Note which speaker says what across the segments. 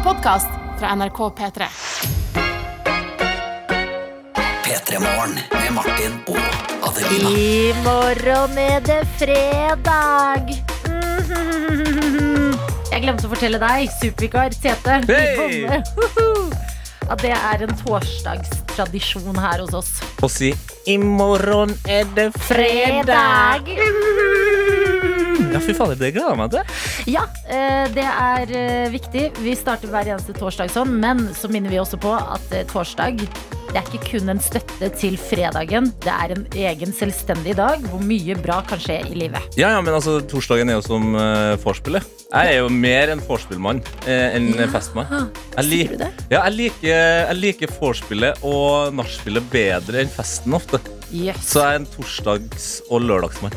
Speaker 1: En podkast fra NRK P3.
Speaker 2: P3 Morgen med Martin og Adelina.
Speaker 3: I morgen er det fredag. Jeg glemte å fortelle deg, supervikar Tete, Hey! At det er en torsdagstradisjon her hos oss.
Speaker 4: Og si 'i morgen er det fredag'. Ja, fy fader, det gleder jeg meg til.
Speaker 3: Ja, eh, det er eh, viktig. Vi starter hver eneste torsdag sånn, men så minner vi også på at eh, torsdag det er ikke kun en støtte til fredagen. Det er en egen selvstendig dag hvor mye bra kan skje i livet.
Speaker 4: Ja, ja, men altså, Torsdagen er jo som uh, vorspielet. Jeg er jo mer en vorspielmann uh, enn
Speaker 3: Ja.
Speaker 4: festmann. Jeg, lik-
Speaker 3: du det?
Speaker 4: ja, jeg liker, jeg liker vorspielet og nachspielet bedre enn festen ofte.
Speaker 3: Yes.
Speaker 4: Så jeg er en torsdags- og lørdagsmann.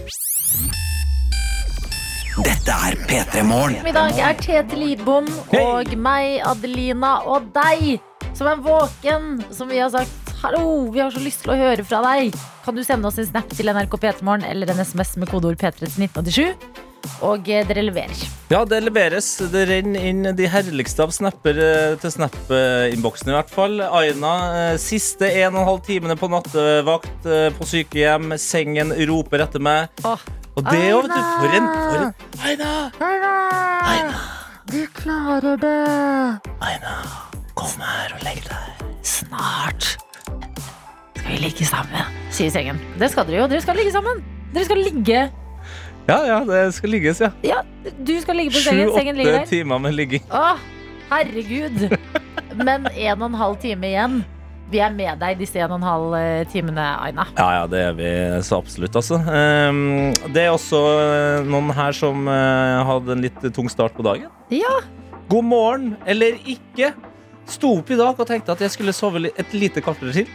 Speaker 2: Dette er P3 Morgen.
Speaker 3: I dag er Tete Lidbom og meg, Adelina, og deg som er våken, som vi har sagt Hallo, vi har så lyst til å høre fra deg. Kan du sende oss en snap til NRK P3morgen eller en SMS med kodeord P3 til 1987? Og eh, dere leverer.
Speaker 4: Ja, det leveres. Det renner inn de herligste av snapper eh, til Snap-innboksen, i hvert fall. Aina, eh, siste en og en halv timene på nattevakt på sykehjem. Sengen roper etter meg.
Speaker 3: Åh,
Speaker 4: Og det òg, vet du. For en,
Speaker 3: Aina!
Speaker 4: for en Aina!
Speaker 3: Aina, du klarer det.
Speaker 4: Aina, kom her og legg deg.
Speaker 3: Snart skal vi ligge sammen, sier sengen. Det skal dere jo. Dere skal ligge sammen. Dere skal ligge.
Speaker 4: Ja, ja, det skal ligges, ja.
Speaker 3: Ja, du skal ligge på sengen. Sengen ligger
Speaker 4: Sju-åtte timer med ligging.
Speaker 3: Å, herregud. Men en og en halv time igjen. Vi er med deg disse en og en halv eh, timene, Aina.
Speaker 4: Ja, ja, det er vi så absolutt, altså. Ehm, det er også eh, noen her som eh, hadde en litt tung start på dagen.
Speaker 3: Ja,
Speaker 4: God morgen, eller ikke. Sto opp i dag og tenkte at jeg skulle sove et lite kvarter til.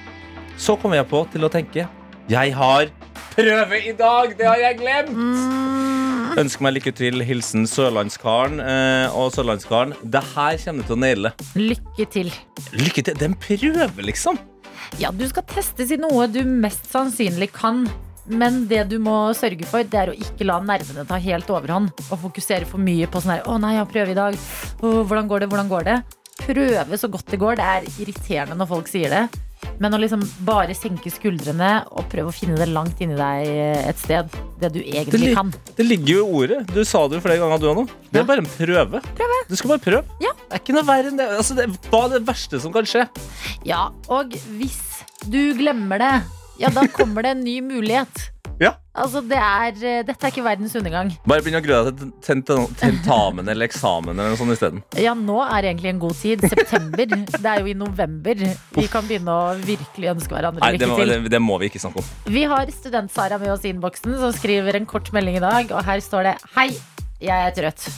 Speaker 4: Så kom jeg på til å tenke Jeg har prøve i dag! Det har jeg glemt!
Speaker 3: mm,
Speaker 4: Ønsker meg lykke til. Hilsen Sørlandskaren. Eh, og Sørlandskaren, det her kommer du til å naile.
Speaker 3: lykke til.
Speaker 4: Lykke til. Det er en prøve, liksom.
Speaker 3: Ja, du skal testes i noe du mest sannsynlig kan. Men det du må sørge for, det er å ikke la nervene ta helt overhånd. Og fokusere for mye på sånn her Å nei, jeg har prøve i dag. Å, hvordan går det? Hvordan går det? Prøve så godt det går. Det er irriterende når folk sier det. Men å liksom bare senke skuldrene og prøve å finne det langt inni deg et sted. Det du egentlig
Speaker 4: det
Speaker 3: kan.
Speaker 4: det ligger jo i ordet. Du sa det jo flere ganger, du òg nå. Det er bare en prøve. Du skal bare prøve.
Speaker 3: Ja.
Speaker 4: Det er ikke noe verre enn det. Altså, det hva er det verste som kan skje?
Speaker 3: Ja, og hvis du glemmer det, ja, da kommer det en ny mulighet.
Speaker 4: Ja.
Speaker 3: Altså, det er, eh, dette er ikke verdens undergang.
Speaker 4: Bare begynn å grue deg til tent- tentamen eller eksamen eller noe sånt isteden.
Speaker 3: Ja, nå er egentlig en god tid. September. Det er jo i november. Vi kan begynne å virkelig ønske hverandre
Speaker 4: Nei, det må,
Speaker 3: til.
Speaker 4: det, det må vi ikke snakke om.
Speaker 3: Vi har Student-Sara med oss i innboksen, som skriver en kort melding i dag. Og her står det Hei, jeg er trøtt.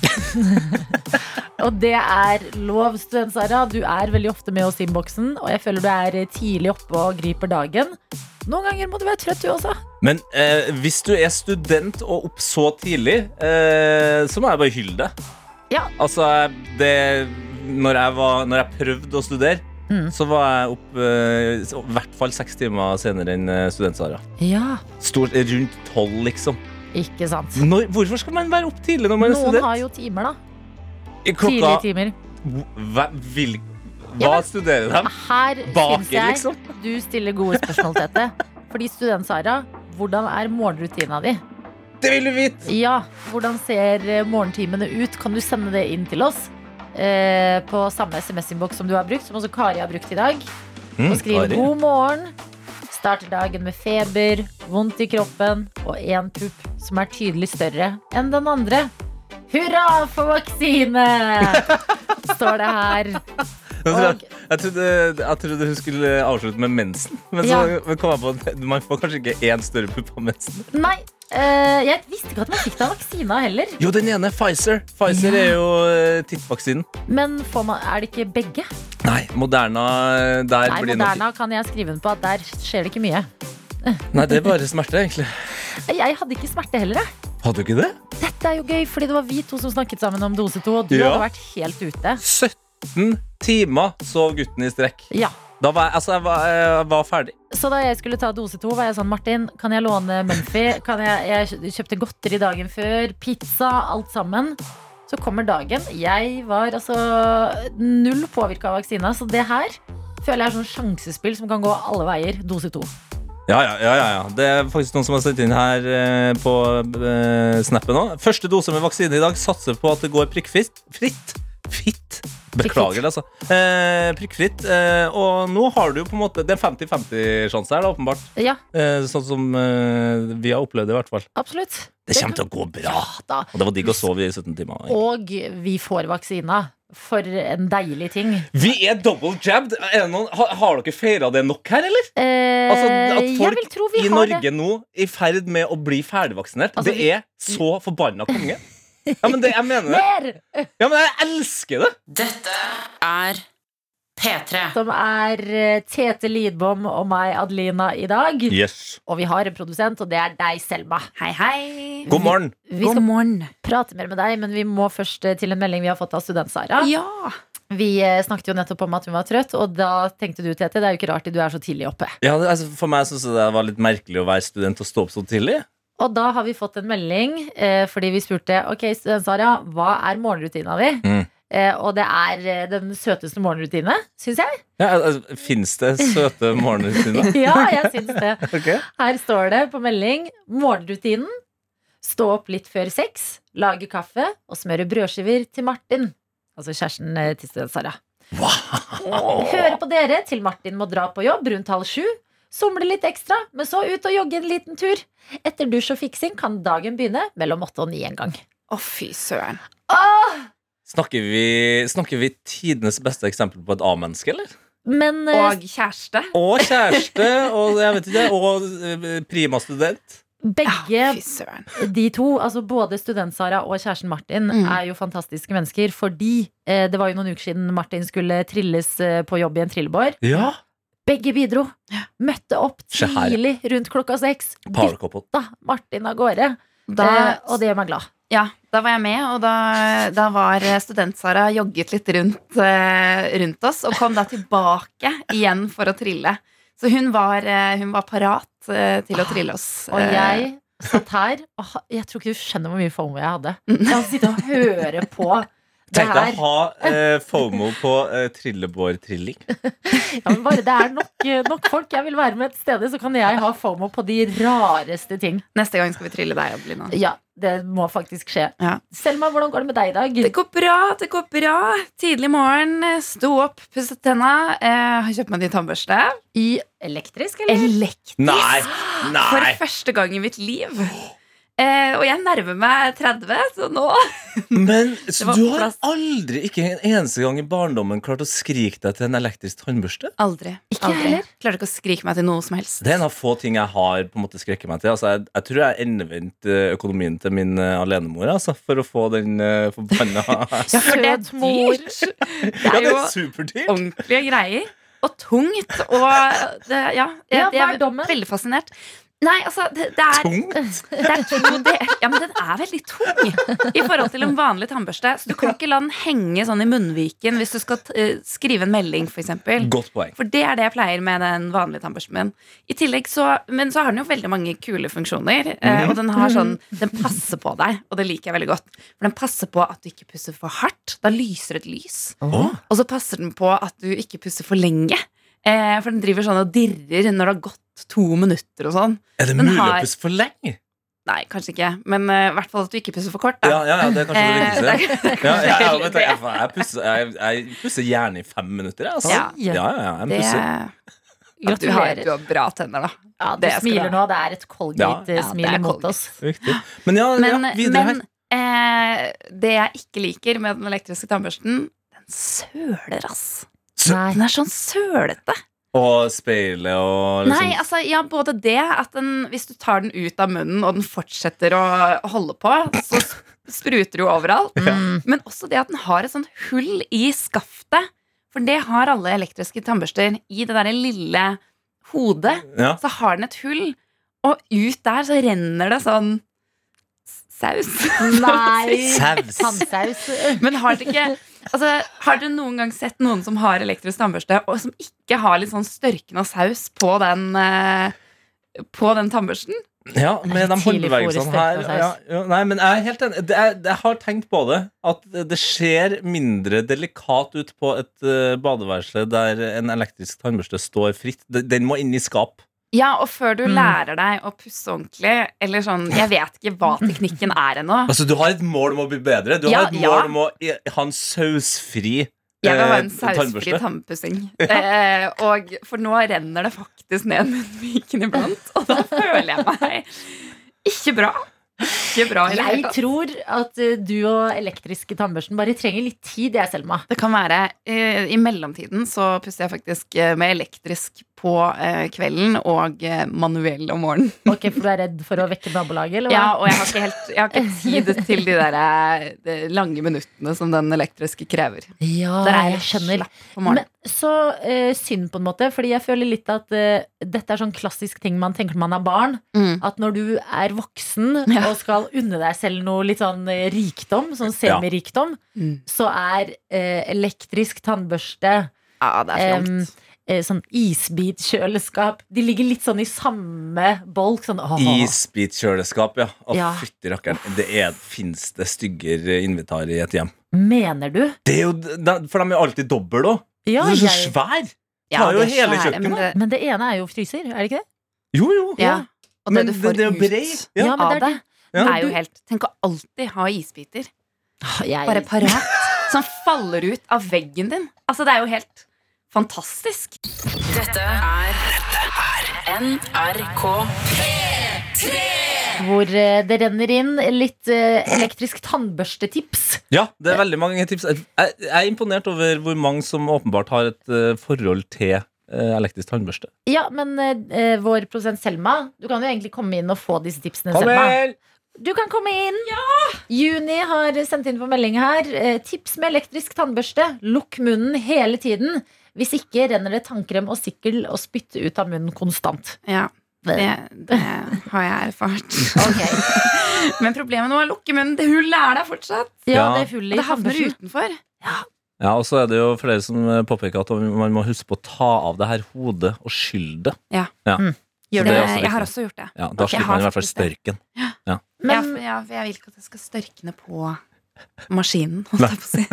Speaker 3: og det er lov, Student-Sara. Du er veldig ofte med oss i innboksen, og jeg føler du er tidlig oppe og griper dagen. Noen ganger må du være trøtt, du også.
Speaker 4: Men eh, hvis du er student og opp så tidlig, eh, så må jeg bare hylle deg.
Speaker 3: Ja.
Speaker 4: Altså, det Når jeg, var, når jeg prøvde å studere,
Speaker 3: Mm.
Speaker 4: så var jeg opp eh, i hvert fall seks timer senere enn eh, student-Sara.
Speaker 3: Ja,
Speaker 4: Stort rundt tolv, liksom.
Speaker 3: Ikke sant.
Speaker 4: Når, hvorfor skal man være opp tidlig når man er
Speaker 3: Noen
Speaker 4: student?
Speaker 3: har jo timer, da.
Speaker 4: I
Speaker 3: Tidlige timer.
Speaker 4: hva, vil,
Speaker 3: Ja, men-
Speaker 4: studerer de?
Speaker 3: Her
Speaker 4: Baker,
Speaker 3: jeg
Speaker 4: liksom?
Speaker 3: du stiller gode spørsmål, Tete. Fordi Student-Sara, hvordan er morgenrutina di?
Speaker 4: Det vil du vite!
Speaker 3: Ja, hvordan ser eh, morgentimene ut? Kan du sende det inn til oss? Eh, på samme SMS-innboks som du har brukt, som også Kari har brukt i dag.
Speaker 4: Mm,
Speaker 3: Og skriver 'god morgen'. Starter dagen med feber, vondt i kroppen og én pupp som er tydelig større enn den andre. Hurra for vaksine! Står det her.
Speaker 4: Jeg trodde,
Speaker 3: Og-
Speaker 4: jeg, trodde, jeg trodde hun skulle avslutte med mensen. Men så
Speaker 3: Ja.
Speaker 4: kom jeg på at man får kanskje ikke én større pupp av mensen.
Speaker 3: Nei, eh, jeg visste ikke at man fikk det av vaksina heller.
Speaker 4: Jo, den ene. Pfizer. Pfizer er jo eh, tittvaksinen.
Speaker 3: Men får man, er det ikke begge?
Speaker 4: Nei, Moderna der
Speaker 3: Nei,
Speaker 4: blir nok
Speaker 3: Moderna kan jeg skrive under på at der skjer det ikke mye.
Speaker 4: Nei, det er bare smerte, egentlig.
Speaker 3: Jeg hadde ikke smerte heller. jeg.
Speaker 4: Hadde du ikke det?
Speaker 3: Dette er jo gøy, fordi det var vi to som snakket sammen om dose to, og du
Speaker 4: Ja.
Speaker 3: hadde vært helt ute.
Speaker 4: 17 timer sov gutten i strekk.
Speaker 3: Ja.
Speaker 4: Da var jeg, altså, jeg, var, jeg var ferdig.
Speaker 3: Så da jeg skulle ta dose to, var jeg sånn Martin, kan jeg låne Mumphy? Jeg, jeg kjøpte godteri dagen før, pizza, alt sammen. så kommer dagen. Jeg var altså null påvirka av vaksina, så det her føler jeg er sånn sjansespill som kan gå alle veier. Dose to.
Speaker 4: Ja, ja, ja, ja, ja. Det er faktisk noen som har sendt inn her eh, på eh, snappen òg. Første dose med vaksine i dag satser på at det går prikkfritt. Fitt. Beklager, altså. Eh, prikkfritt. Eh, og nå har du jo på en måte Det er 50-50-sjanse her, da, åpenbart.
Speaker 3: Ja,
Speaker 4: Eh, sånn som eh, vi har opplevd det, i hvert fall.
Speaker 3: absolutt.
Speaker 4: Det kommer til å gå bra.
Speaker 3: Ja.
Speaker 4: Og det var digg å sove i 17 timer.
Speaker 3: Og vi får vaksina. For en deilig ting.
Speaker 4: Vi er double jabbed. Er det noen, har, har dere feira det nok her, eller?
Speaker 3: Eh,
Speaker 4: Altså, at folk I Norge
Speaker 3: det.
Speaker 4: nå i ferd med å bli ferdigvaksinert.
Speaker 3: Altså,
Speaker 4: det er så forbanna konge. Ja, men det, jeg mener det.
Speaker 3: Mer!
Speaker 4: Ja, men jeg elsker det.
Speaker 1: Dette er P3.
Speaker 3: Som er eh, Tete Lidbom og meg, Adelina, i dag.
Speaker 4: Yes.
Speaker 3: Og vi har en produsent, og det er deg, Selma.
Speaker 5: Hei, hei.
Speaker 4: God morgen.
Speaker 3: Vi
Speaker 5: God
Speaker 3: skal
Speaker 5: morgen.
Speaker 3: prate mer med deg, men vi må først eh, til en melding vi har fått av student-Sara.
Speaker 5: Ja.
Speaker 3: Vi eh, snakket jo nettopp om at hun var trøtt, og da tenkte du, Tete, det er jo ikke rart du er så tidlig oppe.
Speaker 4: Ja, altså, for meg synes jeg det var litt merkelig å være student og stå opp så tidlig.
Speaker 3: Og da har vi fått en melding eh, fordi vi spurte Ok, student-Sara, hva er morgenrutina di?
Speaker 4: Mm.
Speaker 3: Eh, og det er eh, den søteste morgenrutine, syns jeg.
Speaker 4: Ja, altså, Fins det søte morgenrutiner?
Speaker 3: ja, jeg syns det.
Speaker 4: okay.
Speaker 3: Her står det på melding morgenrutinen. Stå opp litt før seks, lage kaffe og smøre brødskiver til Martin. Altså kjæresten eh, til Sara. Wow. Høre på dere til Martin må dra på jobb rundt halv sju. Somle litt ekstra, men så ut og jogge en liten tur. Etter dusj og fiksing kan dagen begynne mellom åtte og ni en gang.
Speaker 5: Å, fy søren.
Speaker 4: Snakker vi, snakker vi tidenes beste eksempel på et A-menneske, eller?
Speaker 3: Men eh,
Speaker 5: Og kjæreste.
Speaker 4: Og kjæreste, og jeg vet ikke, og eh, prima student.
Speaker 3: begge
Speaker 5: oh,
Speaker 3: de to, altså både student-Sara og kjæresten Martin,
Speaker 5: Mm.
Speaker 3: er jo fantastiske mennesker. Fordi eh, det var jo noen uker siden Martin skulle trilles eh, på jobb i en trillebår.
Speaker 4: Ja.
Speaker 3: Begge bidro. Møtte opp tidlig rundt klokka seks. Dytta Martin av gårde.
Speaker 5: Da,
Speaker 3: eh, og det gjør meg glad.
Speaker 5: ja, da var jeg med, og da, da var student-Sara jogget litt rundt, eh, rundt oss, og kom da tilbake igjen for å trille. Så hun var, eh, hun var parat eh, til å trille oss.
Speaker 3: Og
Speaker 5: Eh,
Speaker 3: jeg satt her og Jeg tror ikke du skjønner hvor mye FOMO jeg hadde.
Speaker 5: Mm.
Speaker 3: Jeg hadde sittet og høre på
Speaker 4: Tenk å ha eh, FOMO på eh, trillebår-trilling.
Speaker 3: Ja, men bare det er nok, eh, nok folk jeg vil være med et sted, så kan jeg ha FOMO på de rareste ting.
Speaker 5: Neste gang skal vi trille deg, Adelina.
Speaker 3: Ja, det må faktisk skje.
Speaker 5: Ja.
Speaker 3: Selma, hvordan går det med deg i dag?
Speaker 5: Det går bra, det går bra. Tidlig morgen, sto opp, pusset tenna. Eh, har kjøpt meg ny tannbørste.
Speaker 3: I elektrisk, eller?
Speaker 5: Elektrisk.
Speaker 4: Nei! nei.
Speaker 5: For første gang i mitt liv. Eh, og jeg nærmer meg 30, så nå
Speaker 4: Men så du har
Speaker 5: plass.
Speaker 4: aldri, ikke en eneste gang i barndommen, klart å skrike deg til en elektrisk tannbørste?
Speaker 5: Aldri.
Speaker 3: Ikke
Speaker 5: aldri.
Speaker 3: heller.
Speaker 5: Klarer ikke å skrike meg til noe som helst.
Speaker 4: Det er en av få ting jeg har på en måte skrekket meg til. Altså, jeg, jeg tror jeg endevendte eh, økonomien til min uh, alenemor altså, for å få den uh, forbanna
Speaker 5: Ja, for det er dyrt. Det
Speaker 4: Ja,
Speaker 5: er
Speaker 4: det
Speaker 5: jo
Speaker 4: er superdyrt!
Speaker 5: ordentlige greier. Og tungt. Og det, ja, jeg,
Speaker 3: Ja, er
Speaker 5: jeg er veldig fascinert. Nei, altså, det, det er
Speaker 4: Tungt!
Speaker 5: Det er to, det, ja, men den er veldig tung i forhold til en vanlig tannbørste. Så du kan ikke la den henge sånn i munnviken hvis du skal eh, skrive en melding, f.eks.
Speaker 4: Godt poeng.
Speaker 5: For det er det jeg pleier med den vanlige tannbørsten min. I tillegg så, Men så har den jo veldig mange kule funksjoner. Mm. og den har sånn Den passer på deg, og det liker jeg veldig godt. For den passer på at du ikke pusser for hardt. Da lyser et lys.
Speaker 4: Oh.
Speaker 5: Og så passer den på at du ikke pusser for lenge. Eh, for den driver sånn og dirrer når det har gått to minutter og sånn.
Speaker 4: Er det
Speaker 5: Den
Speaker 4: mulig
Speaker 5: har-
Speaker 4: å pusse for lenge?
Speaker 5: Nei, kanskje ikke. Men eh, i hvert fall at du ikke pusser for kort. Da.
Speaker 4: Ja, ja, ja, det er kanskje det
Speaker 5: Eh,
Speaker 4: viktigste.
Speaker 5: det er
Speaker 4: Ja, ja, ja,
Speaker 5: det.
Speaker 4: jeg, jeg, pusser, jeg, jeg pusser gjerne i fem minutter. jeg, Altså.
Speaker 5: Ja.
Speaker 4: ja, ja, ja, jeg
Speaker 5: Det,
Speaker 4: pusser.
Speaker 5: at du, har, du har bra tenner, da.
Speaker 3: Ja, du
Speaker 5: Det
Speaker 3: smiler nå. Det er et
Speaker 4: Ja.
Speaker 3: Colgate-smil
Speaker 5: Ja, det er
Speaker 3: mot oss.
Speaker 4: Riktig. Men ja,
Speaker 5: Men,
Speaker 4: ja videre
Speaker 5: men
Speaker 4: her.
Speaker 5: eh, det jeg ikke liker med den elektriske tannbørsten, den søler, ass.
Speaker 3: Nei.
Speaker 5: Den er sånn sølete.
Speaker 4: Og speilet og liksom
Speaker 5: Nei, altså, ja, både det at den, hvis du tar den ut av munnen, og den fortsetter å holde på, så spruter jo overalt.
Speaker 3: Mm.
Speaker 5: Men også det at den har et sånn hull i skaftet. For det har alle elektriske tannbørster. I det derre lille hodet
Speaker 4: ja.
Speaker 5: så har den et hull, og ut der så renner det sånn saus.
Speaker 3: Nei!
Speaker 4: Saus.
Speaker 3: Tannsaus.
Speaker 5: Men har dere ikke altså, Har dere noen gang sett noen som har elektrisk tannbørste, og som ikke har litt sånn størkna saus på den, eh, på den tannbørsten?
Speaker 4: Ja, med de håndbevegelsene her. Ja, ja, nei, men jeg er helt enig. Det er, jeg har tenkt på det. At det ser mindre delikat ut på et uh, badeværelse der en elektrisk tannbørste står fritt. Den den må inn i skap.
Speaker 5: Ja, og før du
Speaker 3: Mm.
Speaker 5: lærer deg å pusse ordentlig, eller sånn Jeg vet ikke hva teknikken er ennå.
Speaker 4: Altså, Du har et mål om å bli bedre. Du
Speaker 5: Ja,
Speaker 4: har et
Speaker 5: ja.
Speaker 4: mål om å ha en sausfri
Speaker 5: Jeg vil ha en
Speaker 4: eh,
Speaker 5: sausfri tannpussing. Ja. Eh, og for nå renner det faktisk ned munnviken iblant, og da føler jeg meg ikke bra. Ikke bra
Speaker 3: Jeg tror at eh, du og elektriske tannbørsten bare trenger litt tid, jeg, Selma.
Speaker 5: Det kan være eh, I mellomtiden så pusser jeg faktisk eh, med elektrisk på eh, kvelden og eh, manuell om morgenen.
Speaker 3: Ok, For du er redd for å vekke nabolaget, eller hva?
Speaker 5: Ja, og jeg har ikke, helt, jeg har ikke tid til de der eh, de lange minuttene som den elektriske krever.
Speaker 3: Ja,
Speaker 5: Der er
Speaker 3: jeg
Speaker 5: jeg
Speaker 3: skjønner.
Speaker 5: slapp på morgenen.
Speaker 3: Men så eh, synd på en måte, fordi jeg føler litt at eh, dette er sånn klassisk ting man tenker når man er barn.
Speaker 5: Mm.
Speaker 3: At når du er voksen
Speaker 5: Ja.
Speaker 3: og skal unne deg selv noe litt sånn eh, rikdom, sånn
Speaker 4: Ja.
Speaker 3: semirikdom,
Speaker 5: Mm.
Speaker 3: så er eh, elektrisk tannbørste
Speaker 5: Ja, det er
Speaker 3: em,
Speaker 5: flamt.
Speaker 3: Eh, sånn isbitkjøleskap De ligger litt sånn i samme bolk. Sånn, åh.
Speaker 4: Isbitkjøleskap, ja. Å,
Speaker 3: Ja.
Speaker 4: fytti rakkeren. Det er, Fins det styggere invitar i et hjem?
Speaker 3: Mener du?
Speaker 4: Det er jo, for de er jo alltid dobbel òg.
Speaker 3: Ja,
Speaker 4: så
Speaker 3: jeg,
Speaker 4: svær!
Speaker 5: Ja,
Speaker 4: tar jo
Speaker 5: er
Speaker 4: hele
Speaker 5: svære,
Speaker 4: kjøkkenet.
Speaker 5: men det-
Speaker 3: men det ene er jo fryser, er det ikke det?
Speaker 4: Jo, jo.
Speaker 5: Ja. Og det
Speaker 4: Men
Speaker 5: du
Speaker 4: det-
Speaker 5: får
Speaker 4: det er jo
Speaker 5: ut.
Speaker 4: Ja.
Speaker 3: Ja, men
Speaker 5: av
Speaker 3: det er
Speaker 5: det,
Speaker 4: Ja.
Speaker 5: er jo helt Tenk å alltid ha isbiter
Speaker 3: Ah, Jeg,
Speaker 5: bare parat, som faller ut av veggen din. Altså, det er jo helt fantastisk.
Speaker 1: Dette er NRK
Speaker 3: hvor eh, det renner inn litt eh, elektrisk tannbørstetips.
Speaker 4: Ja, det er veldig mange tips. Jeg, er imponert over hvor mange som åpenbart har et eh, forhold til elektrisk tannbørste.
Speaker 3: Ja, men vår prosent Selma, du kan jo egentlig komme inn og få disse tipsene.
Speaker 4: Kom
Speaker 3: Selma. Du kan komme inn. Juni har sendt inn på melding her. Tips med elektrisk tannbørste. Lukk munnen hele tiden. Hvis ikke renner det tannkrem og sikkel og spytt ut av munnen konstant.
Speaker 5: Ja, det, det har jeg erfart.
Speaker 3: Ok,
Speaker 5: Men problemet nå er å lukke munnen. Det hullet er der fortsatt.
Speaker 3: Ja,
Speaker 4: Ja.
Speaker 3: det er hullet
Speaker 5: Og det havner utenfor.
Speaker 4: Ja, og så er det jo flere som eh, påpeker at man må huske på å ta av det her hodet og skylle det.
Speaker 3: Gjør
Speaker 4: Så
Speaker 5: Det,
Speaker 4: det også
Speaker 5: jeg har også gjort det.
Speaker 4: Ja, da
Speaker 5: okay,
Speaker 4: slipper man i hvert fall størken.
Speaker 5: ja,
Speaker 3: Men,
Speaker 5: for, ja, for jeg vil ikke at det skal størkne på maskinen. Holdt jeg på å si.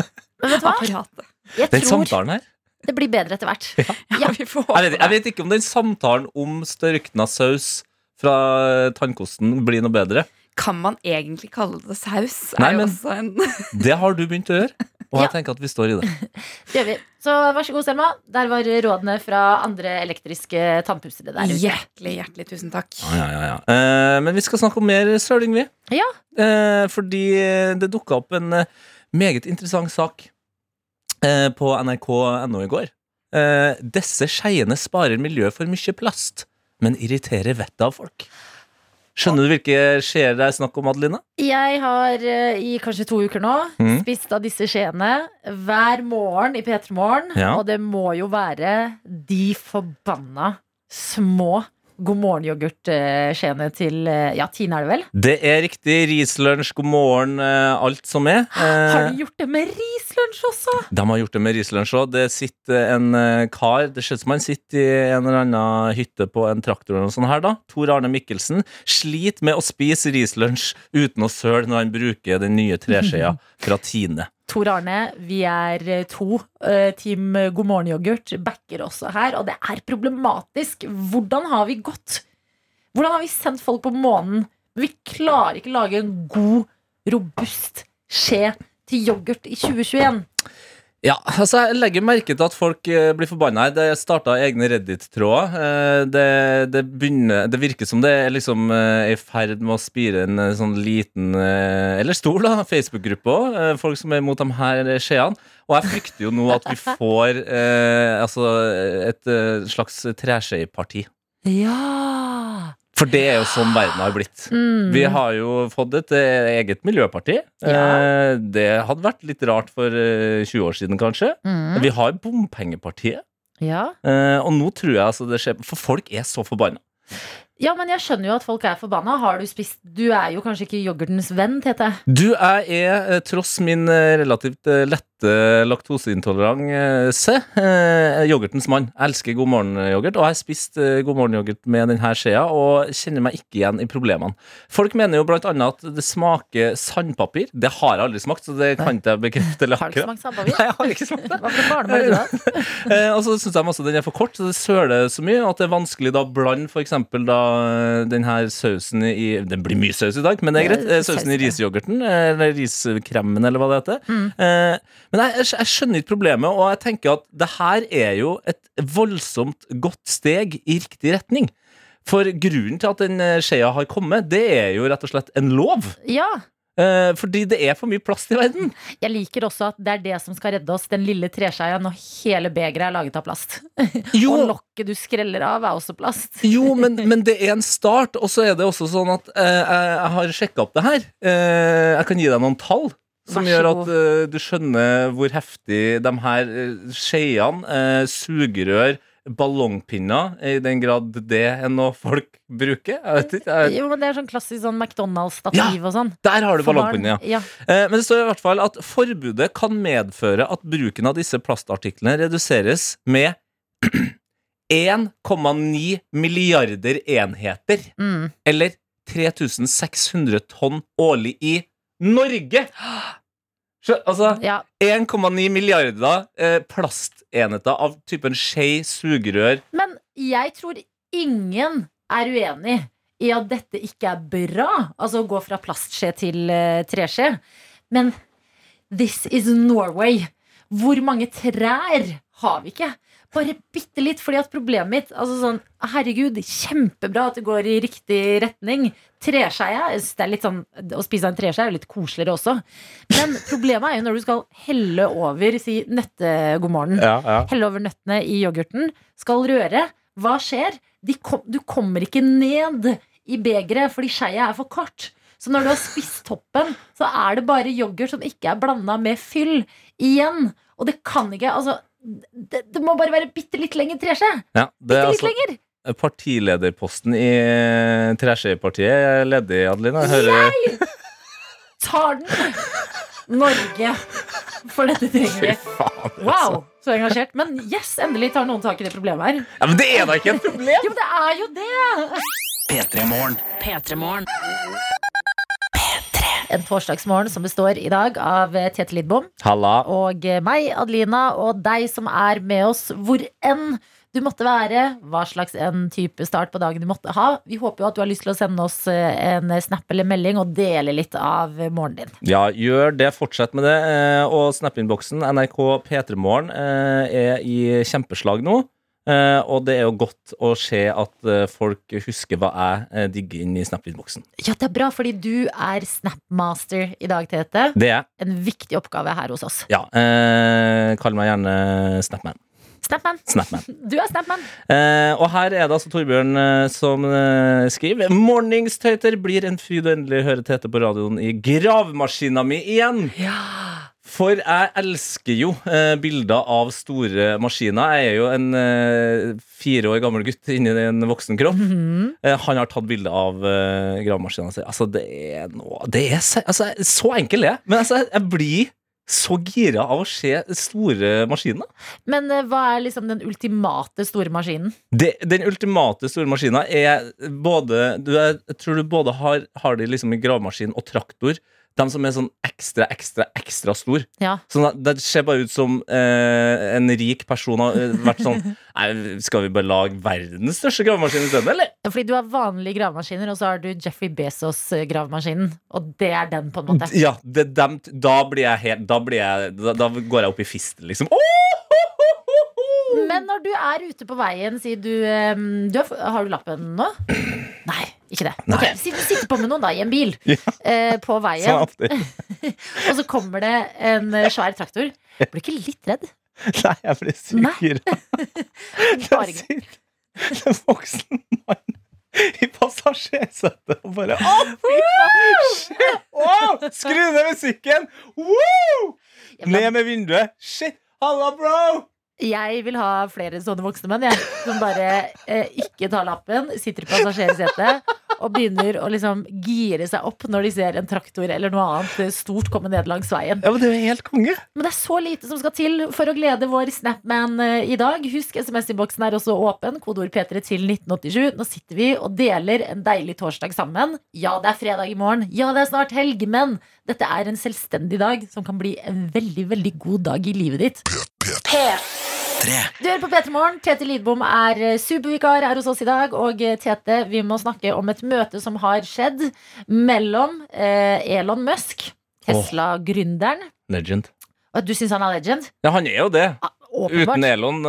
Speaker 3: men vet du hva?
Speaker 5: Apparatet.
Speaker 3: Jeg
Speaker 4: Den
Speaker 3: tror
Speaker 4: samtalen her
Speaker 3: det blir bedre etter hvert.
Speaker 5: Ja, Ja.
Speaker 4: jeg vet, jeg vet ikke om den samtalen om størkna saus fra tannkosten blir noe bedre.
Speaker 5: Kan man egentlig kalle det saus?
Speaker 4: Nei,
Speaker 5: er jo
Speaker 4: men-
Speaker 5: også en
Speaker 4: Det har du begynt å gjøre, og jeg
Speaker 3: Ja.
Speaker 4: tenker at vi står i det.
Speaker 3: Det gjør vi. Så vær så god, Selma. Der var rådene fra andre elektriske tannpussere der ute.
Speaker 5: Hjertelig, hjertelig tusen takk.
Speaker 4: Ja, ja, ja, ja. Eh, men vi skal snakke om mer søling, vi.
Speaker 3: Ja.
Speaker 4: Eh, fordi det dukka opp en eh, meget interessant sak eh, på nrk.no i går. Eh, disse skeiene sparer miljøet for mye plast, men irriterer vettet av folk. Skjønner du hvilke skjeer det er snakk om, Adelina?
Speaker 3: Jeg har eh, i kanskje to uker nå
Speaker 4: mm.
Speaker 3: spist av disse skjeene hver morgen i P3 Morgen.
Speaker 4: Ja.
Speaker 3: Og det må jo være de forbanna små God morgen-yoghurt-skjeene til eh, Ja, Tine er det vel?
Speaker 4: Det er riktig. Rislunsj, god morgen, eh, alt som er.
Speaker 3: Har
Speaker 4: de
Speaker 3: du gjort det med rislunsj også?
Speaker 4: De har gjort det med rislunsj òg. Det sitter en eh, kar Det ser ut som han sitter i en eller annen hytte på en traktor. eller noe sånt her da Tor Arne Mikkelsen sliter med å spise rislunsj uten å søle når han bruker den nye treskjea fra Tine.
Speaker 3: Tor Arne, vi er eh, to. Eh, Team God morgen-yoghurt backer også her, og det er problematisk. Hvordan har vi gått? Hvordan har vi sendt folk på månen? Vi klarer ikke lage en god, robust skje til yoghurt i 2021.
Speaker 4: Ja, altså Jeg legger merke til at folk eh, blir forbanna her. Det starta egne Reddit-tråder. Eh, Det, det, det virker som det er liksom eh, i ferd med å spire en sånn liten, eller stor, da, Facebook-gruppe òg. Folk som er imot de her skjeene. Og jeg frykter jo nå at vi får eh, altså et slags treskjeparti.
Speaker 3: Ja!
Speaker 4: For det er jo sånn verden har blitt.
Speaker 3: Mm.
Speaker 4: Vi har jo fått et eh, eget miljøparti.
Speaker 3: Ja.
Speaker 4: Eh, Det hadde vært litt rart for eh, 20 år siden, kanskje.
Speaker 3: Mm.
Speaker 4: Vi har bompengepartiet.
Speaker 3: Ja.
Speaker 4: Eh, og nå tror jeg altså det skjer For folk er så forbanna.
Speaker 3: ja, men jeg skjønner jo at folk er forbanna. Har du spist Du er jo kanskje ikke yoghurtens venn, Tete?
Speaker 4: Du, jeg er, eh, tross min eh, relativt eh, lette laktoseintoleranse. Eh, yoghurtens mann. Jeg elsker god morgen-yoghurt, og jeg har spist eh, god morgen-yoghurt med denne skjea og kjenner meg ikke igjen i problemene. Folk mener jo blant annet at det smaker sandpapir. Det har jeg aldri smakt, så det kan ikke jeg bekrefte eller
Speaker 3: Har du
Speaker 4: akkurat.
Speaker 3: smakt sandpapir?
Speaker 4: Nei, jeg har ikke smakt det.
Speaker 3: Hva for barnebarn du?
Speaker 4: Eh, og så syns jeg også den er for kort, så det søler så mye at det er vanskelig da å blande f.eks. da eh, den her sausen i Det blir mye saus i dag, men det er greit. Eh, Sausen i
Speaker 3: riseyoghurten,
Speaker 4: risyoghurten, eh, eller riskremen, eller hva det heter.
Speaker 3: Mm.
Speaker 4: Eh, men jeg, jeg, skjønner ikke problemet, og jeg tenker at det her er jo et voldsomt godt steg i riktig retning. For grunnen til at den eh, skjea har kommet, det er jo rett og slett en lov.
Speaker 3: Ja.
Speaker 4: Eh, fordi det er for mye plast i verden.
Speaker 3: Jeg liker også at det er det som skal redde oss, den lille treskeia når hele begeret er laget av plast.
Speaker 4: Jo,
Speaker 3: Og lokket du skreller av, er også plast.
Speaker 4: Jo, men, men det er en start, og så er det også sånn at eh, jeg, jeg har sjekka opp det her. Eh, jeg kan gi deg noen tall som gjør at eh, du skjønner hvor heftig de her uh, skeiene, uh, sugerør, ballongpinner, i den grad det er noe folk bruker. Jeg vet ikke. Jeg.
Speaker 3: Jo, men Det er sånn klassisk sånn McDonald's-stativ og sånn.
Speaker 4: Der har du ballongpinner, ja.
Speaker 3: ja.
Speaker 4: Eh, Men det står i hvert fall at forbudet kan medføre at bruken av disse plastartiklene reduseres med 1,9 milliarder enheter.
Speaker 3: Mm.
Speaker 4: Eller 3600 tonn årlig i Norge! Så, altså,
Speaker 3: ja.
Speaker 4: 1,9 milliarder eh, plastenheter av typen skje, sugerør
Speaker 3: Men jeg tror ingen er uenig i at dette ikke er bra. Altså å gå fra plastskje til eh, treskje. Men this is Norway. Hvor mange trær har vi ikke? Bare bitte litt, fordi at problemet mitt altså sånn, Herregud, kjempebra at det går i riktig retning. Treskeia sånn, Å spise en treskje er jo litt koseligere også. Men problemet er jo når du skal helle over si nøtte god morgen.
Speaker 4: Ja, ja.
Speaker 3: Helle over nøttene i yoghurten. Skal røre. Hva skjer? De kom, du kommer ikke ned i begeret fordi skeia er for kort. Så når du har spist toppen, så er det bare yoghurt som ikke er blanda med fyll igjen. Og det kan ikke Altså, det, det må bare være bitte litt lenger treskje.
Speaker 4: ja det
Speaker 3: Bitte
Speaker 4: er
Speaker 3: litt
Speaker 4: altså
Speaker 3: lenger.
Speaker 4: Partilederposten i eh, Treskjepartiet er ledig, Adeline. Jeg hører
Speaker 3: Tar den! Norge. For dette trenger vi.
Speaker 4: Altså.
Speaker 3: Wow, så engasjert. Men yes, endelig tar noen tak i det problemet her.
Speaker 4: Ja, men det er da ikke et problem!
Speaker 3: Jo, det er jo det!
Speaker 2: P3 Morgen.
Speaker 1: P3morgen.
Speaker 3: En torsdagsmorgen som består i dag av eh, Tete Lidbom
Speaker 4: Halla.
Speaker 3: og eh, meg, Adelina, og deg som er med oss hvor enn du måtte være, hva slags en type start på dagen du måtte ha. Vi håper jo at du har lyst til å sende oss eh, en snap eller melding og dele litt av morgenen din.
Speaker 4: Ja, gjør det. Fortsett med det. Og Snap-innboksen NRK P3morgen eh, er i kjempeslag nå. Eh, Og det er jo godt å se at uh, folk husker hva jeg uh, digger inn i Snap-innboksen.
Speaker 3: Ja, det er bra, fordi du er Snapmaster i dag, Tete.
Speaker 4: Det er
Speaker 3: En viktig oppgave her hos oss.
Speaker 4: Ja. Kall meg gjerne Snapman.
Speaker 3: Snapman.
Speaker 4: Snapman.
Speaker 3: Du er Snapman.
Speaker 4: Og her er det altså Torbjørn som skriver Morningstøyter blir en fryd å endelig høre Tete på radioen i gravemaskina mi igjen. For jeg elsker jo eh, bilder av store maskiner. Jeg er jo en eh, fire år gammel gutt inni en voksen kropp. Eh, han har tatt bilde av eh, gravemaskina si. Altså, det er noe Det er altså, Så enkel er jeg. Men altså, jeg blir så gira av å se store maskiner.
Speaker 3: Men eh, hva er liksom den ultimate store maskinen?
Speaker 4: Det, den ultimate store maskina er både du Jeg tror du både har, har de liksom i gravemaskin og traktor. De som er sånn ekstra, ekstra, ekstra stor.
Speaker 3: Ja.
Speaker 4: Sånn det ser bare ut som eh, en rik person har eh, vært sånn Nei, Skal vi bare lage verdens største gravemaskin isteden, eller?
Speaker 3: Fordi du har vanlige gravemaskiner, og så har du Jeffrey Bezos-gravemaskinen. Og det er den, på en måte.
Speaker 4: Ja, det, dem, da blir jeg helt Da, blir jeg, da, da går jeg opp i fisten, liksom. Åh!
Speaker 3: Men når du er ute på veien, sier du, ehm, du har, har du lappen nå? Nei, ikke det. Okay. Si du sitter på med noen da i en bil eh, på
Speaker 4: Sånn
Speaker 3: veien,
Speaker 4: alltid.
Speaker 3: og så kommer det en eh, svær traktor. Blir du ikke litt redd?
Speaker 4: Nei, jeg blir syk.
Speaker 3: Der
Speaker 4: sitter en voksen mann i passasjersetet og bare Å, fy faen! Oh, Skru ned musikken! Woo!
Speaker 3: Ja, men
Speaker 4: Ned med vinduet. Shit! Halla, bro!
Speaker 3: Jeg vil ha flere sånne voksne menn, jeg. Som bare eh, ikke tar lappen, sitter i passasjersetet og begynner å liksom gire seg opp når de ser en traktor eller noe annet eh, stort komme ned langs veien.
Speaker 4: Ja, men det er jo helt konge.
Speaker 3: Men det er så lite som skal til for å glede vår Snapman eh, i dag. Husk SMS-innboksen er også åpen. Kodeord P3 til 1987. Nå sitter vi og deler en deilig torsdag sammen. Ja, det er fredag i morgen. Ja, det er snart helg. Men dette er en selvstendig dag som kan bli en veldig, veldig god dag i livet ditt.
Speaker 2: Tre.
Speaker 3: Du hører på P3 Morgen. Tete Lidbom er eh, supervikar her hos oss i dag. Og eh, Tete, vi må snakke om et møte som har skjedd mellom eh, Elon Musk, Tesla-gründeren
Speaker 4: Legend.
Speaker 3: Og Du syns han er legend?
Speaker 4: Ja, han er jo det.
Speaker 3: Åpenbart.
Speaker 4: Uten Elon,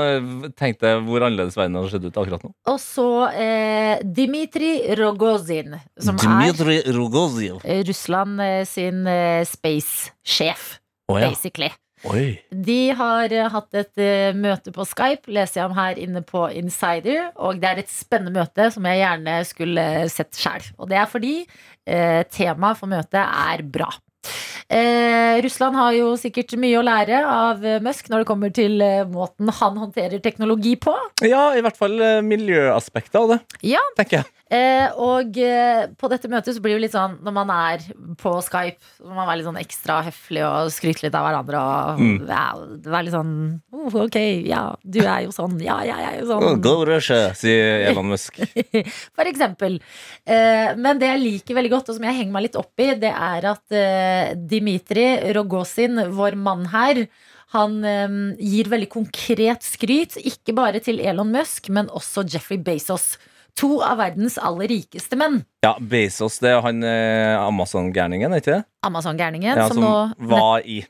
Speaker 4: tenkte jeg hvor annerledes verden hadde sett ut akkurat nå.
Speaker 3: Og så eh, Dmitrij Rogozin, som
Speaker 4: Dmitrij Rogozin.
Speaker 3: er Russland eh, sin eh, space-sjef,
Speaker 4: oh, ja.
Speaker 3: basically.
Speaker 4: Oi.
Speaker 3: De har eh, hatt et eh, møte på Skype, leser jeg om her inne på Insider. Og det er et spennende møte som jeg gjerne skulle sett sjæl. Og det er fordi eh, temaet for møtet er bra. Eh, Russland har jo sikkert mye å lære av eh, Musk når det kommer til eh, måten han håndterer teknologi på.
Speaker 4: Ja, i hvert fall eh, miljøaspektet av det,
Speaker 3: Ja,
Speaker 4: tenker jeg.
Speaker 3: Eh, og eh, på dette møtet så blir det jo litt sånn når man er på Skype, så må man være litt sånn ekstra høflig og skryte litt av hverandre. Og
Speaker 4: Mm.
Speaker 3: ja, være litt sånn oh, Ok, ja, du er jo sånn. Ja, jeg er jo sånn.
Speaker 4: Go Russia, sier Elon Musk.
Speaker 3: For eksempel. Eh, men det jeg liker veldig godt, og som jeg henger meg litt opp i, det er at eh, Dmitrij Rogozin, vår mann her, han eh, gir veldig konkret skryt, ikke bare til Elon Musk, men også Jeffrey Bezos. To av verdens aller rikeste menn.
Speaker 4: Ja, Bezos, det er han eh, Amazon-gærningen, ikke det?
Speaker 3: Amazon-gærningen,
Speaker 4: Ja,
Speaker 3: som,
Speaker 4: som
Speaker 3: nå,
Speaker 4: var i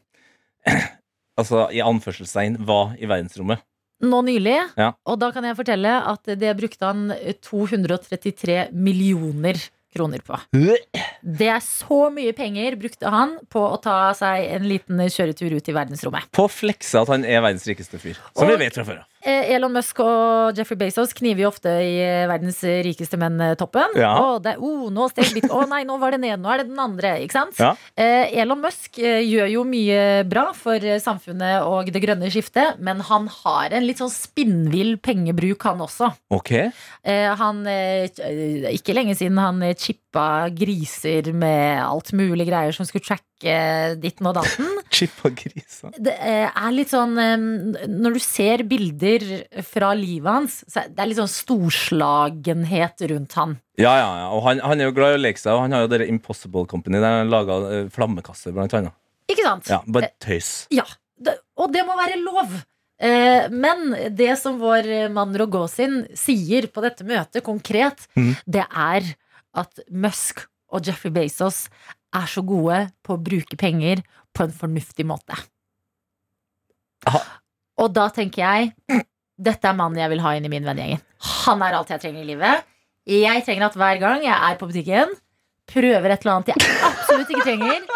Speaker 4: Altså, i anførselstegn, var i verdensrommet.
Speaker 3: nå nylig.
Speaker 4: Ja.
Speaker 3: Og da kan jeg fortelle at det brukte han 233 millioner kroner på. Det er så mye penger brukte han på å ta seg en liten kjøretur ut i verdensrommet.
Speaker 4: På å flekse at han er verdens rikeste fyr. Som vi vet fra før av.
Speaker 3: Eh, Elon Musk og Jeffrey Bezos kniver jo ofte i eh, verdens rikeste menn-toppen.
Speaker 4: Ja.
Speaker 3: Og det, oh, nå steg bit, å nei, nå var det ned, nå er det den andre. Ikke sant?
Speaker 4: Ja.
Speaker 3: Eh, Elon Musk eh, gjør jo mye bra for eh, samfunnet og det grønne skiftet, men han har en litt sånn spinnvill pengebruk, han også.
Speaker 4: Ok.
Speaker 3: Eh, han, eh, ikke lenge siden han eh, chippa griser med alt mulig greier som skulle tracke ditten og datten.
Speaker 4: Chip og griser.
Speaker 3: Det eh, er litt sånn eh, Når du ser bilder fra livet hans, så det er litt sånn storslagenhet rundt han.
Speaker 4: Ja, ja, ja. Og han, han er jo glad i å leke seg, og han har jo dere Impossible Company der han laga uh, flammekasser, blant annet.
Speaker 3: Ikke sant?
Speaker 4: Ja, bare tøys.
Speaker 3: Ja, det, og det må være lov. Eh, men det som vår mann Rogozin sier på dette møtet konkret,
Speaker 4: mm.
Speaker 3: det er at Musk og Jeffrey Bezos er så gode på å bruke penger på en fornuftig måte.
Speaker 4: Aha.
Speaker 3: Og da tenker jeg dette er mannen jeg vil ha inn i min vennegjengen. Han er alt jeg trenger i livet. Jeg trenger at hver gang jeg er på butikken, prøver et eller annet jeg absolutt ikke trenger.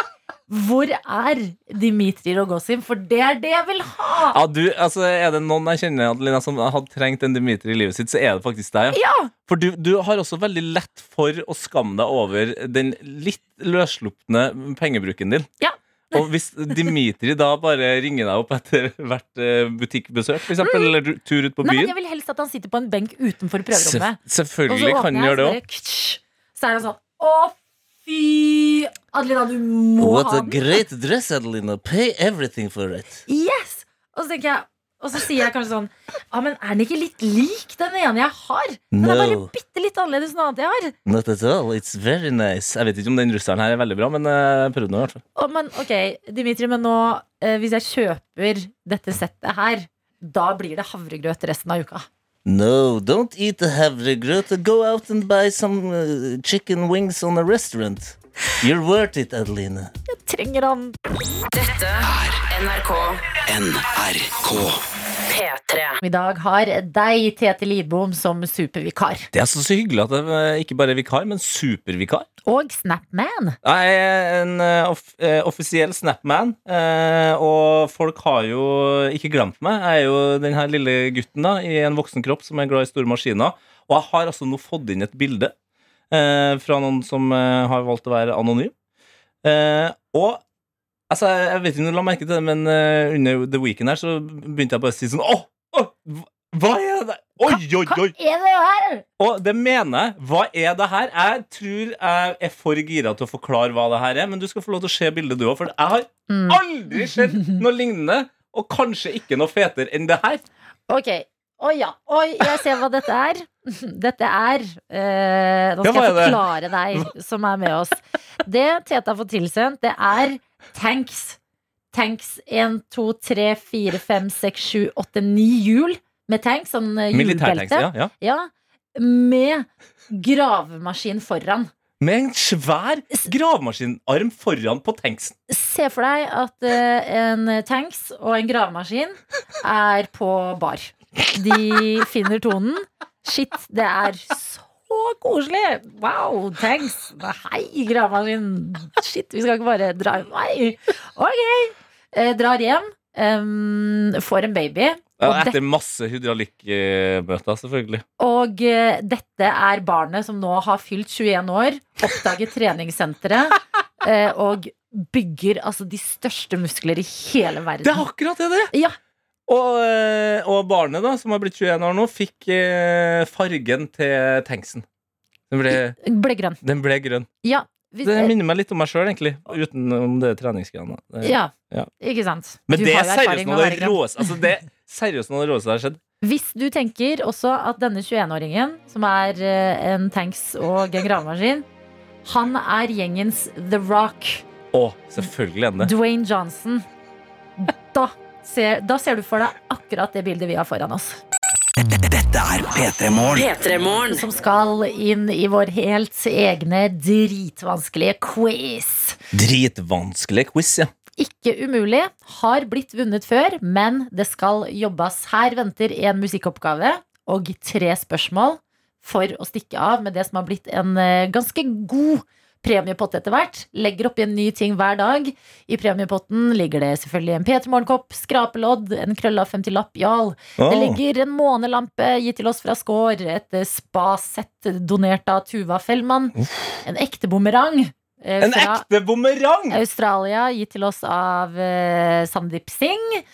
Speaker 3: Hvor er Dimitri Rogozin? For det er det jeg vil ha!
Speaker 4: Ja, du, altså, er det noen jeg kjenner Adelina, som hadde trengt en Dimitri i livet sitt, så er det faktisk deg. Ja.
Speaker 3: Ja,
Speaker 4: For du, du har også veldig lett for å skamme deg over den litt løsslupne pengebruken din.
Speaker 3: Ja.
Speaker 4: Og hvis Dimitri da bare ringer deg opp etter hvert eh, butikkbesøk, for eksempel, eller tur ut på byen
Speaker 3: Nei, men jeg vil helst at han sitter på en benk utenfor prøverommet. Se
Speaker 4: Selvfølgelig kan han gjøre det òg.
Speaker 3: Så er han sånn Å, fy! Adelina, du må ha den.
Speaker 4: What a great dress, Adelina. Pay everything for it.
Speaker 3: Yes! Og så tenker jeg og så sier jeg kanskje sånn Ja, men er den ikke litt lik den ene jeg har? Den er bare
Speaker 4: No.
Speaker 3: bitte litt annerledes enn den annet jeg har.
Speaker 4: Not at all. It's very nice. Jeg vet ikke om den russeren her er veldig bra, men eh, jeg prøvde nå i hvert fall.
Speaker 3: Å, men ok, Dimitri, men nå eh, Hvis jeg kjøper dette settet her, da blir det havregrøt resten av uka.
Speaker 4: No, don't eat the havregrøt. Go out and buy some uh, chicken wings on a restaurant. You're worth it, Adeline.
Speaker 3: Jeg trenger han.
Speaker 1: Dette er NRK
Speaker 2: NRK.
Speaker 1: P3.
Speaker 3: I dag har deg, Tete Lidbom, som supervikar.
Speaker 4: Det er så, så hyggelig at det er ikke bare er vikar, men supervikar.
Speaker 3: Og Snapman.
Speaker 4: Jeg er en eh, off eh, offisiell Snapman, eh, og folk har jo ikke glemt meg. Jeg er jo den her lille gutten da i en voksen kropp som er glad i store maskiner. Og jeg har altså nå fått inn et bilde eh, fra noen som eh, har valgt å være anonym. Eh, og altså, jeg vet ikke om du la merke til det, men uh, under The Weekend her så begynte jeg bare å si sånn Åh! åh, hva- hva er det? Oi, oi, oi!
Speaker 3: Hva Er det her?
Speaker 4: Og det mener jeg. Hva er det her? Jeg tror jeg er for gira til å forklare hva det her er, men du skal få lov til å se bildet du òg, for jeg har
Speaker 3: Mm.
Speaker 4: aldri sett noe lignende, og kanskje ikke noe fetere enn det her.
Speaker 3: Ok. Oi, ja. Oi, jeg ser hva dette er. Dette er eh, Nå skal jeg forklare deg som er med oss. Det Tete har fått tilsendt, det er tanks. Tanks 1, 2, 3, 4, 5, 6, 7, 8, 9 hjul med tanks. Sånn eh, hjulbelte.
Speaker 4: ja, ja.
Speaker 3: Ja, med gravemaskin foran.
Speaker 4: Med en svær gravemaskinarm foran på tanksen.
Speaker 3: Se for deg at eh, en tanks og en gravemaskin er på bar. De finner tonen. Shit, det er så koselig! Wow, thanks! Hei, gravemaskin. Shit, vi skal ikke bare dra Nei. Ok. Eh, drar hjem. um, får en baby.
Speaker 4: Ja, etter masse hydraulikkmøter, selvfølgelig.
Speaker 3: og eh, dette er barnet som nå har fylt 21 år, oppdager treningssenteret eh, og bygger altså de største muskler i hele verden.
Speaker 4: Det er akkurat det, det!
Speaker 3: Ja.
Speaker 4: Og, eh, og barnet, da, som har blitt 21 år nå, fikk eh, fargen til tanksen. Den ble,
Speaker 3: Ble grønn.
Speaker 4: den ble grønn.
Speaker 3: Ja. Hvis,
Speaker 4: Det minner meg litt om meg sjøl, egentlig. Utenom det treningsgreiene.
Speaker 3: Ja,
Speaker 4: Ja.
Speaker 3: ikke sant.
Speaker 4: Men
Speaker 3: Du
Speaker 4: det er seriøst noe av det råeste altså, Det er seriøst noe av det råeste som har skjedd.
Speaker 3: Hvis du tenker også at denne 21-åringen, som er eh, en tanks og en gravemaskin, han er gjengens The Rock,
Speaker 4: Å, selvfølgelig er det.
Speaker 3: Dwayne Johnson, da ser, da ser du for deg akkurat det bildet vi har foran oss.
Speaker 2: Dette er P3 Morgen.
Speaker 3: Som skal inn i vår helt egne dritvanskelige quiz.
Speaker 4: Dritvanskelig quiz, ja.
Speaker 3: Ikke umulig. Har blitt vunnet før, men det skal jobbes. Her venter en musikkoppgave og tre spørsmål for å stikke av med det som har blitt en eh, ganske god premiepott etter hvert. Legger oppi en ny ting hver dag. I premiepotten ligger det selvfølgelig en P3 Morgenkopp, skrapelodd, en krølla 50-lapp, jarl. Det ligger en månelampe gitt til oss fra Skår, et spasett donert av Tuva Fellmann, en ekte bumerang eh,
Speaker 4: En ekte bumerang!
Speaker 3: Australia, gitt til oss av eh, Sandeep Singh.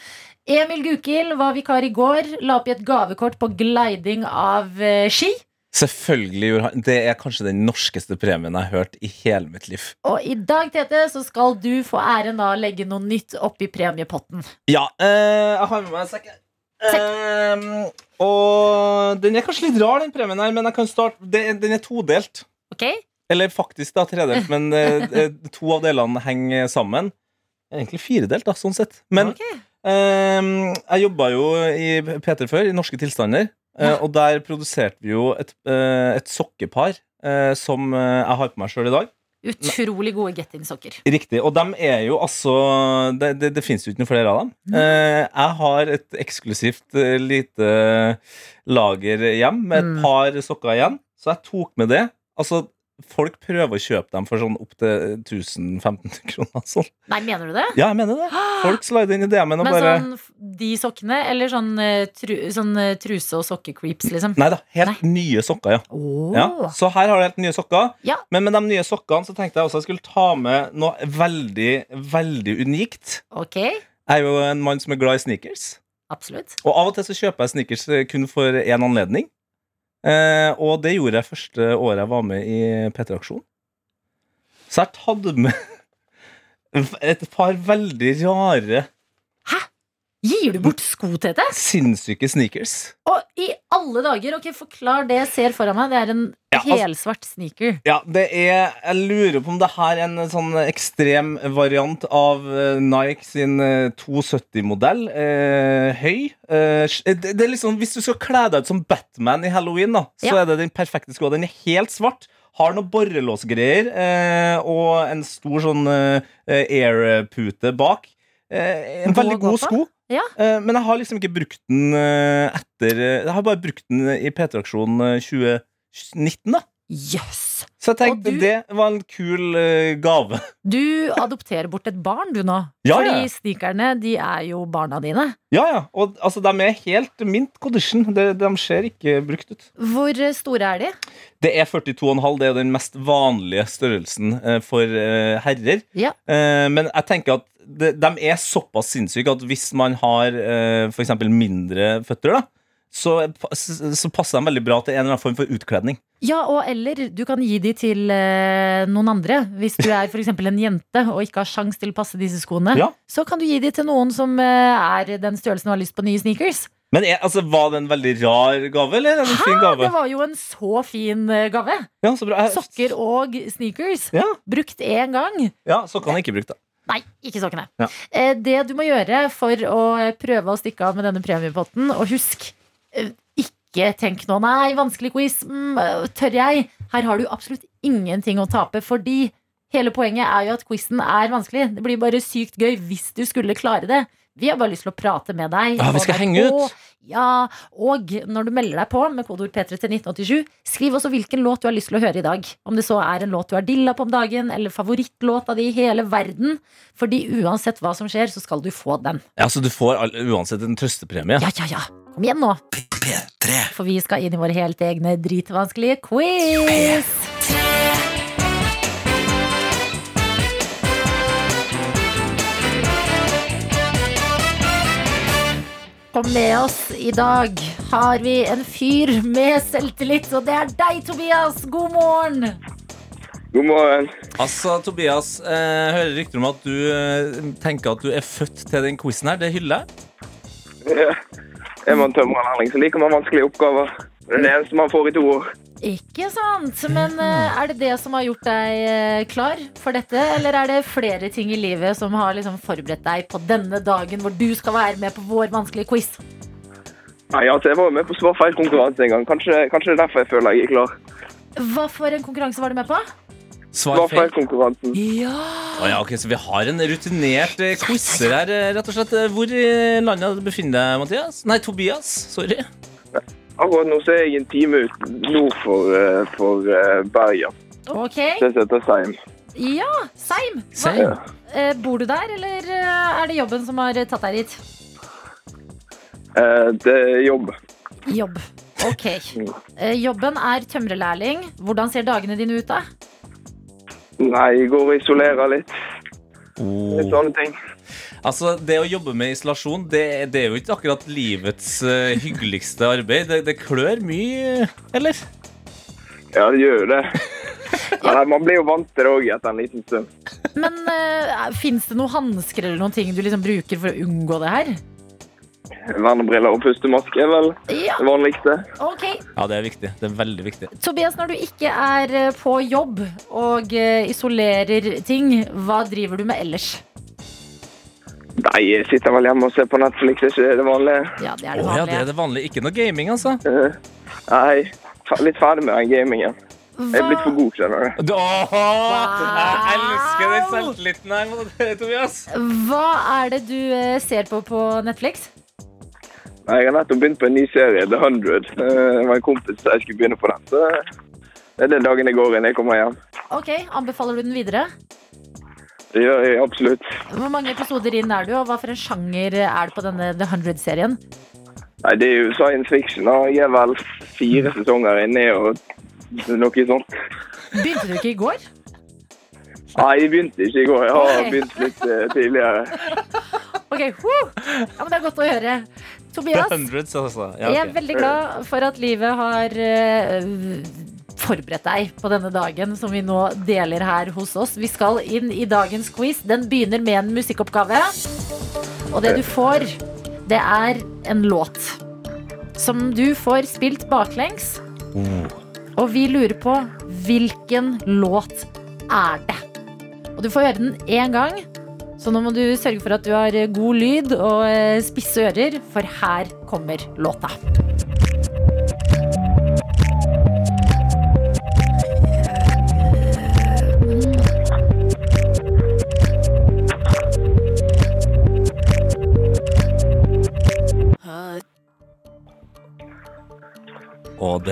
Speaker 3: Emil Gukild var vikar i går, la opp i et gavekort på gliding av eh, ski.
Speaker 4: Selvfølgelig gjorde han Det er kanskje den norskeste premien jeg har hørt i hele mitt liv.
Speaker 3: Og i dag, Tete, så skal du få æren av å legge noe nytt oppi premiepotten.
Speaker 4: Ja, eh, jeg har med meg en sekk. Eh, og den er kanskje litt rar, den premien her, men jeg kan starte Den er todelt.
Speaker 3: Ok?
Speaker 4: Eller faktisk da tredelt, men eh, eh, to av delene henger sammen. Egentlig firedelt, da, sånn sett. Men
Speaker 3: okay.
Speaker 4: eh, jeg jobba jo i P3 før, i Norske tilstander.
Speaker 3: Ja.
Speaker 4: Og der produserte vi jo et, uh, et sokkepar uh, som jeg har på meg sjøl i dag.
Speaker 3: Utrolig gode getting-sokker.
Speaker 4: Riktig. Og dem er jo altså Det, det, det fins jo ikke noen flere av dem. Eh, jeg har et eksklusivt lite lager hjem med et
Speaker 3: Mm.
Speaker 4: par sokker igjen, så jeg tok med det. Altså, folk prøver å kjøpe dem for sånn opptil 1000-1500 kroner. Sånn.
Speaker 3: Nei, mener du det?
Speaker 4: Ja, jeg mener det. Folk slider inn i DM-en og
Speaker 3: Men
Speaker 4: bare
Speaker 3: sånn de sokkene, eller sånn, eh, tru, sånn eh, truse- og sokkecreeps, liksom?
Speaker 4: Nei da, helt nye sokker, ja.
Speaker 3: Oh.
Speaker 4: ja. Så her har du helt nye sokker.
Speaker 3: Ja.
Speaker 4: Men med de nye sokkene så tenkte jeg også jeg skulle ta med noe veldig, veldig unikt.
Speaker 3: Ok,
Speaker 4: Jeg er jo en mann som er glad i sneakers.
Speaker 3: absolutt.
Speaker 4: Og av og til så kjøper jeg sneakers eh, kun for én anledning. Eh, og det gjorde jeg første året jeg var med i P3-aksjon. Så jeg hadde med et par veldig rare,
Speaker 3: Gir du bort sko, Tete?
Speaker 4: sinnssyke sneakers.
Speaker 3: Og i alle dager, ok, forklar det jeg ser foran meg. Det er en
Speaker 4: Ja, altså-
Speaker 3: helsvart sneaker.
Speaker 4: Ja, det er Jeg lurer på om det her er en sånn ekstrem variant av eh, Nike sin eh, 270-modell. Eh, høy. Eh, det, er liksom, Hvis du skal kle deg ut som Batman i halloween, da, så
Speaker 3: Ja.
Speaker 4: er det den perfekte skoa. Den er helt svart. Har noen borrelåsgreier eh, og en stor sånn eh, air-pute bak. Eh, en veldig god sko.
Speaker 3: Ja.
Speaker 4: Eh, men jeg har liksom ikke brukt den eh, etter eh, Jeg har bare brukt den i P3-aksjonen 2019, da.
Speaker 3: Jøss!
Speaker 4: Så jeg tenkte
Speaker 3: du-
Speaker 4: det var en kul uh, gave.
Speaker 3: Du adopterer bort et barn, du nå.
Speaker 4: Ja,
Speaker 3: Fordi
Speaker 4: ja.
Speaker 3: sneakerne, de er jo barna dine.
Speaker 4: Ja, ja. Og altså, de er helt mint condition. De, de ser ikke brukt ut.
Speaker 3: Hvor eh, store er de?
Speaker 4: Det er 42,5. Det er den mest vanlige størrelsen eh, for herrer.
Speaker 3: Ja.
Speaker 4: Men jeg tenker at de, de er såpass sinnssyke at hvis man har uh, f.eks. mindre føtter, da, så, så passer de veldig bra til en eller annen form for utkledning.
Speaker 3: Ja, og eller du kan gi de til eh, noen andre. Hvis du er f.eks. en jente og ikke har sjans til å passe disse skoene,
Speaker 4: Ja.
Speaker 3: så kan du gi de til noen som eh, er den størrelsen og har lyst på nye sneakers.
Speaker 4: Men er, altså, Var det en veldig rar gave, eller en Hæ? fin
Speaker 3: Det var jo en så fin eh, gave.
Speaker 4: Ja, så bra.
Speaker 3: Sokker og sneakers.
Speaker 4: Ja,
Speaker 3: Brukt én gang.
Speaker 4: ja sokkene ikke brukt, da.
Speaker 3: Nei, ikke sokkene.
Speaker 4: Ja.
Speaker 3: Eh, Det du må gjøre for å eh, prøve å stikke av med denne premiepotten, og husk ikke tenk nå nei, vanskelig quiz, mm, øh, tør jeg? Her har du absolutt ingenting å tape, fordi hele poenget er jo at quizen er vanskelig. Det blir bare sykt gøy hvis du skulle klare det. Vi har bare lyst til å prate med deg.
Speaker 4: Ja, vi skal henge ut.
Speaker 3: Ja, og når du melder deg på med kodeord P3 til 1987, skriv også hvilken låt du har lyst til å høre i dag. Om det så er en låt du har dilla på om dagen, eller favorittlåta di i hele verden. Fordi uansett hva som skjer, så skal du få den.
Speaker 4: Ja, Så du får uansett en trøstepremie?
Speaker 3: Ja, ja, ja. Kom igjen nå,
Speaker 2: P3.
Speaker 3: for vi skal inn i vår helt egne dritvanskelige quiz. Og med oss i dag har vi en fyr med selvtillit, og det er deg, Tobias. God morgen.
Speaker 6: God morgen.
Speaker 4: Altså, Tobias, jeg hører rykter om at du eh, tenker at du er født til den quizen her. Det hyller jeg.
Speaker 6: Ja. Er man tømrerlærling, så liker man vanskelige oppgaver. Det er det eneste man får i to år.
Speaker 3: Ikke sant? Men eh, er det det som har gjort deg eh, klar for dette, eller er det flere ting i livet som har liksom forberedt deg på denne dagen hvor du skal være med på vår vanskelige quiz?
Speaker 6: Nei, altså, Jeg var med på svar feil konkurranse en gang. Kanskje, kanskje det er derfor jeg føler jeg er klar.
Speaker 3: Hva for en konkurranse var du med på?
Speaker 4: Svar feil.
Speaker 6: Svarfeilkonkurransen.
Speaker 3: Ja
Speaker 4: Å ja, ok, så vi har en rutinert eh, quizer her, eh, rett og slett. Hvor i landet befinner du deg, Mathias? Nei, Tobias. Sorry.
Speaker 6: Akkurat nå så er jeg en time ut nord for, eh, for eh, Bergen.
Speaker 3: Ok.
Speaker 6: Det heter Seim.
Speaker 3: Ja, Seim. Hva,
Speaker 4: Same.
Speaker 3: eh, bor du der, eller eh, er det jobben som har tatt deg dit?
Speaker 6: Eh, det er jobb.
Speaker 3: Jobb. Ok. Eh, jobben er tømrerlærling. Hvordan ser dagene dine ut, da?
Speaker 6: Nei, jeg går og isolerer litt.
Speaker 4: Oh.
Speaker 6: Litt sånne ting.
Speaker 4: Altså, Det å jobbe med isolasjon, det, det er jo ikke akkurat livets uh, hyggeligste arbeid. Det, det klør mye, eller?
Speaker 6: Ja, det gjør jo det. Ja, man blir jo vant til det òg etter en liten stund.
Speaker 3: Men uh, fins det noen hansker eller noen ting du liksom bruker for å unngå det her?
Speaker 6: Vernebriller og pustemaske er vel
Speaker 3: Ja,
Speaker 6: det vanligste.
Speaker 3: Okay.
Speaker 4: Ja, det er viktig. Det er veldig viktig.
Speaker 3: Tobias, når du ikke er eh, på jobb og eh, isolerer ting, hva driver du med ellers?
Speaker 6: Nei, jeg sitter vel hjemme og ser på Netflix, det er det vanlige?
Speaker 3: Ja, det er det
Speaker 4: ja, det
Speaker 3: vanlige.
Speaker 4: er det vanlige. Ikke noe gaming, altså.
Speaker 6: Uh, Nei, litt ferdig med den gamingen. Jeg er blitt for god, skjønner du.
Speaker 4: Åh, Jeg elsker den selvtilliten her, Tobias.
Speaker 3: Hva er det du eh, ser på på Netflix?
Speaker 6: Nei, Jeg har nettopp begynt på en ny serie, The 100. Eh, Det var en kompis som jeg skulle begynne på den. Så det er den dagen jeg går inn jeg kommer hjem.
Speaker 3: Ok, Anbefaler du den videre?
Speaker 6: Det gjør jeg absolutt.
Speaker 3: Hvor mange episoder inn er du, og hva for en sjanger er det på denne The 100-serien?
Speaker 6: Nei, Det er jo science fiction. og Jeg er vel fire sesonger inne og noe sånt.
Speaker 3: Begynte du ikke i går?
Speaker 6: Nei, jeg begynte ikke i går. Jeg har begynt litt uh, tidligere.
Speaker 3: Ok, woo! Ja, men Det er godt å høre.
Speaker 4: The
Speaker 3: Tobias,
Speaker 4: Hundreds, altså. Ja,
Speaker 3: jeg er veldig glad for at livet har eh, forberedt deg på denne dagen som vi nå deler her hos oss. Vi skal inn i dagens quiz. Den begynner med en musikkoppgave. Og det du får, det er en låt. Som du får spilt baklengs. Og vi lurer på hvilken låt er det? Og du får høre den én gang. Så nå må du sørge for at du har god lyd og eh, spisse ører, for her kommer låta.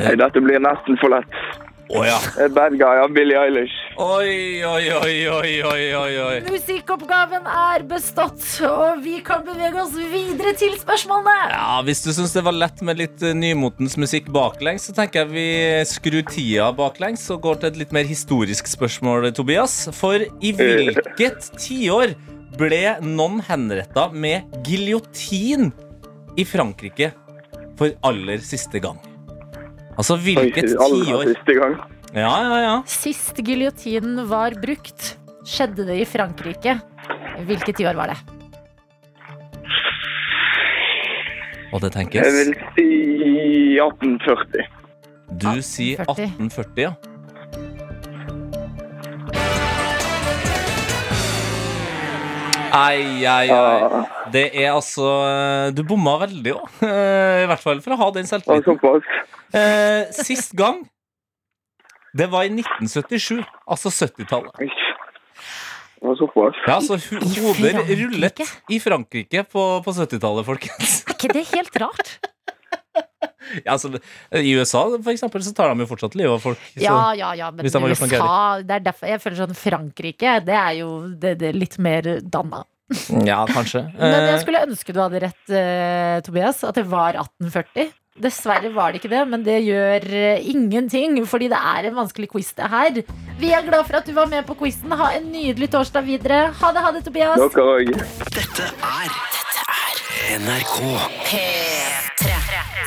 Speaker 6: Nei, dette blir nesten for lett.
Speaker 4: Oh, ja.
Speaker 6: Bad Guy av Billie Eilish.
Speaker 4: Oi, oi, oi, oi, oi, oi, oi.
Speaker 3: Musikkoppgaven er bestått, og vi kan bevege oss videre til spørsmålene.
Speaker 4: Ja, Hvis du syns det var lett med litt eh, nymotens musikk baklengs, så tenker jeg vi skrur tida baklengs og går til et litt mer historisk spørsmål, Tobias. For i hvilket tiår ble noen henretta med giljotin i Frankrike? for aller siste gang? Altså hvilket tiår
Speaker 6: siste gang.
Speaker 4: Ja, ja, ja.
Speaker 3: Sist giljotinen var brukt, skjedde det i Frankrike. Hvilket tiår var det?
Speaker 4: Og det tenkes?
Speaker 6: Jeg vil si 1840.
Speaker 4: Du sier
Speaker 3: 1840.
Speaker 4: 1840, ja. Ai, ai, ai. Det er altså Du bomma veldig òg. I hvert fall for å ha den selvtilliten. Eh, sist gang, det var i 1977. Altså 70-tallet.
Speaker 6: Det var såpass.
Speaker 4: Ja, så hoder rullet i Frankrike på, på 70-tallet, folkens.
Speaker 3: Er ikke det helt rart?
Speaker 4: Ja, altså, I USA for eksempel, så tar de jo fortsatt livet av folk. Så.
Speaker 3: Ja, ja, ja, men
Speaker 4: de
Speaker 3: USA Det er derfor jeg føler sånn Frankrike, det er jo det, det er litt mer danna.
Speaker 4: Ja, kanskje.
Speaker 3: Men jeg
Speaker 4: Eh,
Speaker 3: skulle ønske du hadde rett, eh, Tobias, at det var 1840. Dessverre var det ikke det, men det gjør eh, ingenting, fordi det er en vanskelig quiz det her. Vi er glad for at du var med på quizen. Ha en nydelig torsdag videre. Ha det, ha det, Tobias.
Speaker 6: Dere òg.
Speaker 2: Dette er Dette er NRK.
Speaker 1: P3.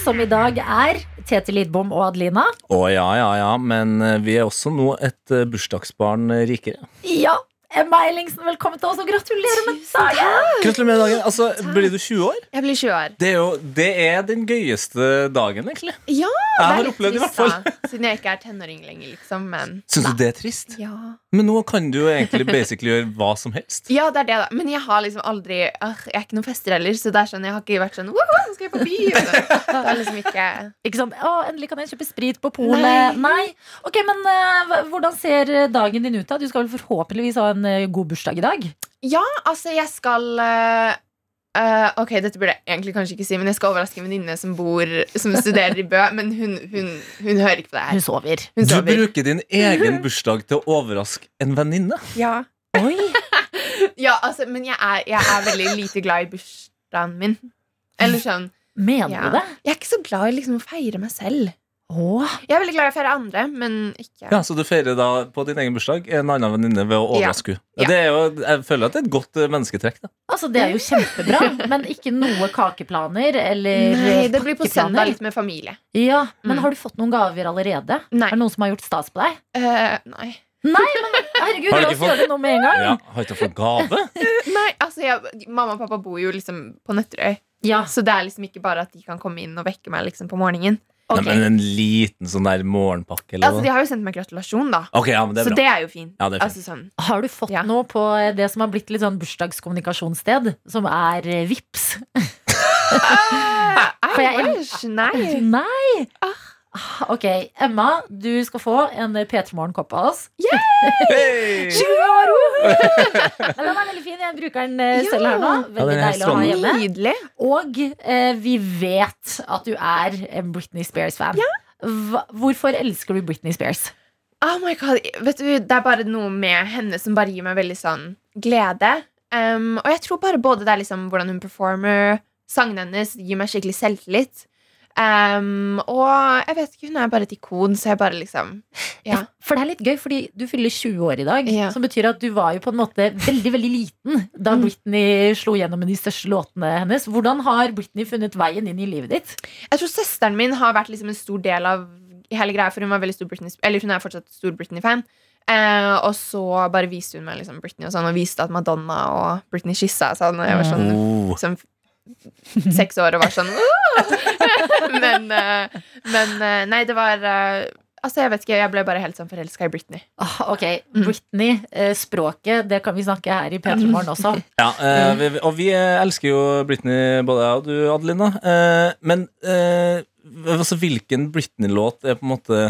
Speaker 3: Som i dag er Tete Lidbom og Adelina.
Speaker 4: Å ja, ja, ja, men eh, vi er også nå et eh, bursdagsbarn eh, rikere.
Speaker 3: Ja, Emma Ellingsen, velkommen til oss, og gratulerer med dagen!
Speaker 4: Gratulerer med dagen. Altså, blir du 20 år?
Speaker 7: Jeg blir 20 år.
Speaker 4: Det er jo det er den gøyeste dagen, egentlig.
Speaker 7: Ja,
Speaker 4: Jeg har opplevd det i hvert fall.
Speaker 7: da, Siden jeg ikke er tenåring lenger, liksom. Men
Speaker 4: Syns du det er trist?
Speaker 7: ja.
Speaker 4: Men nå kan du jo egentlig basically gjøre hva som helst.
Speaker 7: ja, det er det, da. Men jeg har liksom aldri uh, Jeg er ikke noen fester heller, så det er sånn, jeg har ikke vært sånn nå skal jeg på byen! Det er liksom ikke
Speaker 3: Ikke sant? Å, endelig kan jeg kjøpe sprit på polet. Nei. Ok, men uh, hvordan ser dagen din ut da? Du skal vel forhåpentligvis ha en eh, god bursdag i dag?
Speaker 7: Ja, altså, jeg skal øh, Ok, dette burde jeg egentlig kanskje ikke si, men jeg skal overraske en venninne som bor Som studerer i Bø, men hun, hun, hun hører ikke på det her.
Speaker 3: Hun sover.
Speaker 7: Hun
Speaker 4: Du bruker din egen bursdag til å overraske en venninne.
Speaker 7: Ja.
Speaker 3: Oi!
Speaker 7: ja, altså, men jeg er, jeg er veldig lite glad i bursdagen min. Eller sånn
Speaker 3: Mener
Speaker 7: Ja.
Speaker 3: du det?
Speaker 7: Jeg er ikke så glad i liksom å feire meg selv.
Speaker 3: Åh.
Speaker 7: Jeg er veldig glad i å feire andre, men ikke
Speaker 4: Ja, Så du feirer da på din egen bursdag en annen venninne ved å overraske henne.
Speaker 7: Ja.
Speaker 4: Det er jo, jeg føler at det er et godt eh, mennesketrekk. da
Speaker 3: Altså, det er jo kjempebra, men ikke noe kakeplaner eller
Speaker 7: Nei, det blir på
Speaker 3: pakkeplaner.
Speaker 7: søndag litt med familie.
Speaker 3: Ja, men
Speaker 7: Mm.
Speaker 3: har du fått noen gaver allerede?
Speaker 7: Nei.
Speaker 3: Er det noen som har gjort stas på deg?
Speaker 7: Eh, nei.
Speaker 3: Nei, men herregud,
Speaker 4: Har du
Speaker 3: la
Speaker 4: ikke
Speaker 3: oss
Speaker 4: fått-
Speaker 3: gjøre det nå med en gang.
Speaker 4: Ja, Har ikke fått gave?
Speaker 7: nei altså, jeg, mamma og pappa bor jo liksom på Nøtterøy,
Speaker 3: Ja,
Speaker 7: så det er liksom ikke bare at de kan komme inn og vekke meg liksom på morgenen.
Speaker 3: Ok.
Speaker 4: Nei, men En liten sånn der morgenpakke eller
Speaker 7: Altså, De har jo sendt meg gratulasjon, da.
Speaker 4: Okay, ja, men det
Speaker 7: så
Speaker 4: bra.
Speaker 7: det er jo fint.
Speaker 4: Ja, det er.
Speaker 7: Altså, sånn.
Speaker 3: Har du fått
Speaker 7: Ja.
Speaker 3: noe på det som har blitt litt sånn bursdagskommunikasjonssted, som er eh, Vips?
Speaker 7: Ah,
Speaker 3: For jeg-
Speaker 7: Nei.
Speaker 3: Nei! Ah, Ok, Emma, du skal få en P3 Morgen-kopp av oss.
Speaker 4: Hey!
Speaker 3: 20 år! Den er veldig fin. Jeg bruker den eh, selv her nå. Veldig
Speaker 4: er
Speaker 3: deilig å ha hjemme.
Speaker 7: Nydelig.
Speaker 3: Og eh, vi vet at du er en Britney Spears-fan. Ja. Hvorfor elsker du Britney Spears?
Speaker 7: Oh my god, vet du, Det er bare noe med henne som bare gir meg veldig sånn glede. Um, og jeg tror bare både det er liksom hvordan hun performer, sangene hennes gir meg skikkelig selvtillit. Um, og jeg vet ikke, hun er bare et ikon, så jeg bare liksom Ja.
Speaker 3: For det er litt gøy, fordi du fyller 20 år i dag.
Speaker 7: Ja.
Speaker 3: Som betyr at du var jo på en måte veldig veldig liten da
Speaker 7: Mm.
Speaker 3: Britney slo gjennom med de største låtene hennes. Hvordan har Britney funnet veien inn i livet ditt?
Speaker 7: Jeg tror søsteren min har vært liksom en stor del av hele greia, for hun var veldig stor Britney Eller hun er fortsatt stor Britney-fan. Eh, og så bare viste hun meg liksom Britney og sånn, og viste at Madonna og Britney kyssa sånn, og jeg var sånn
Speaker 4: Oh.
Speaker 7: som seks år og var sånn men, eh, men eh, nei, det var eh, Altså, jeg vet ikke, jeg ble bare helt sånn forelska i Britney.
Speaker 3: Ah, ok,
Speaker 7: Mm.
Speaker 3: Britney, språket, det kan vi snakke her i P3 Morgen også.
Speaker 4: Ja, eh, vi, og vi elsker jo Britney, både jeg og du, Adelina. Eh, men eh, altså, hvilken Britney-låt er på en måte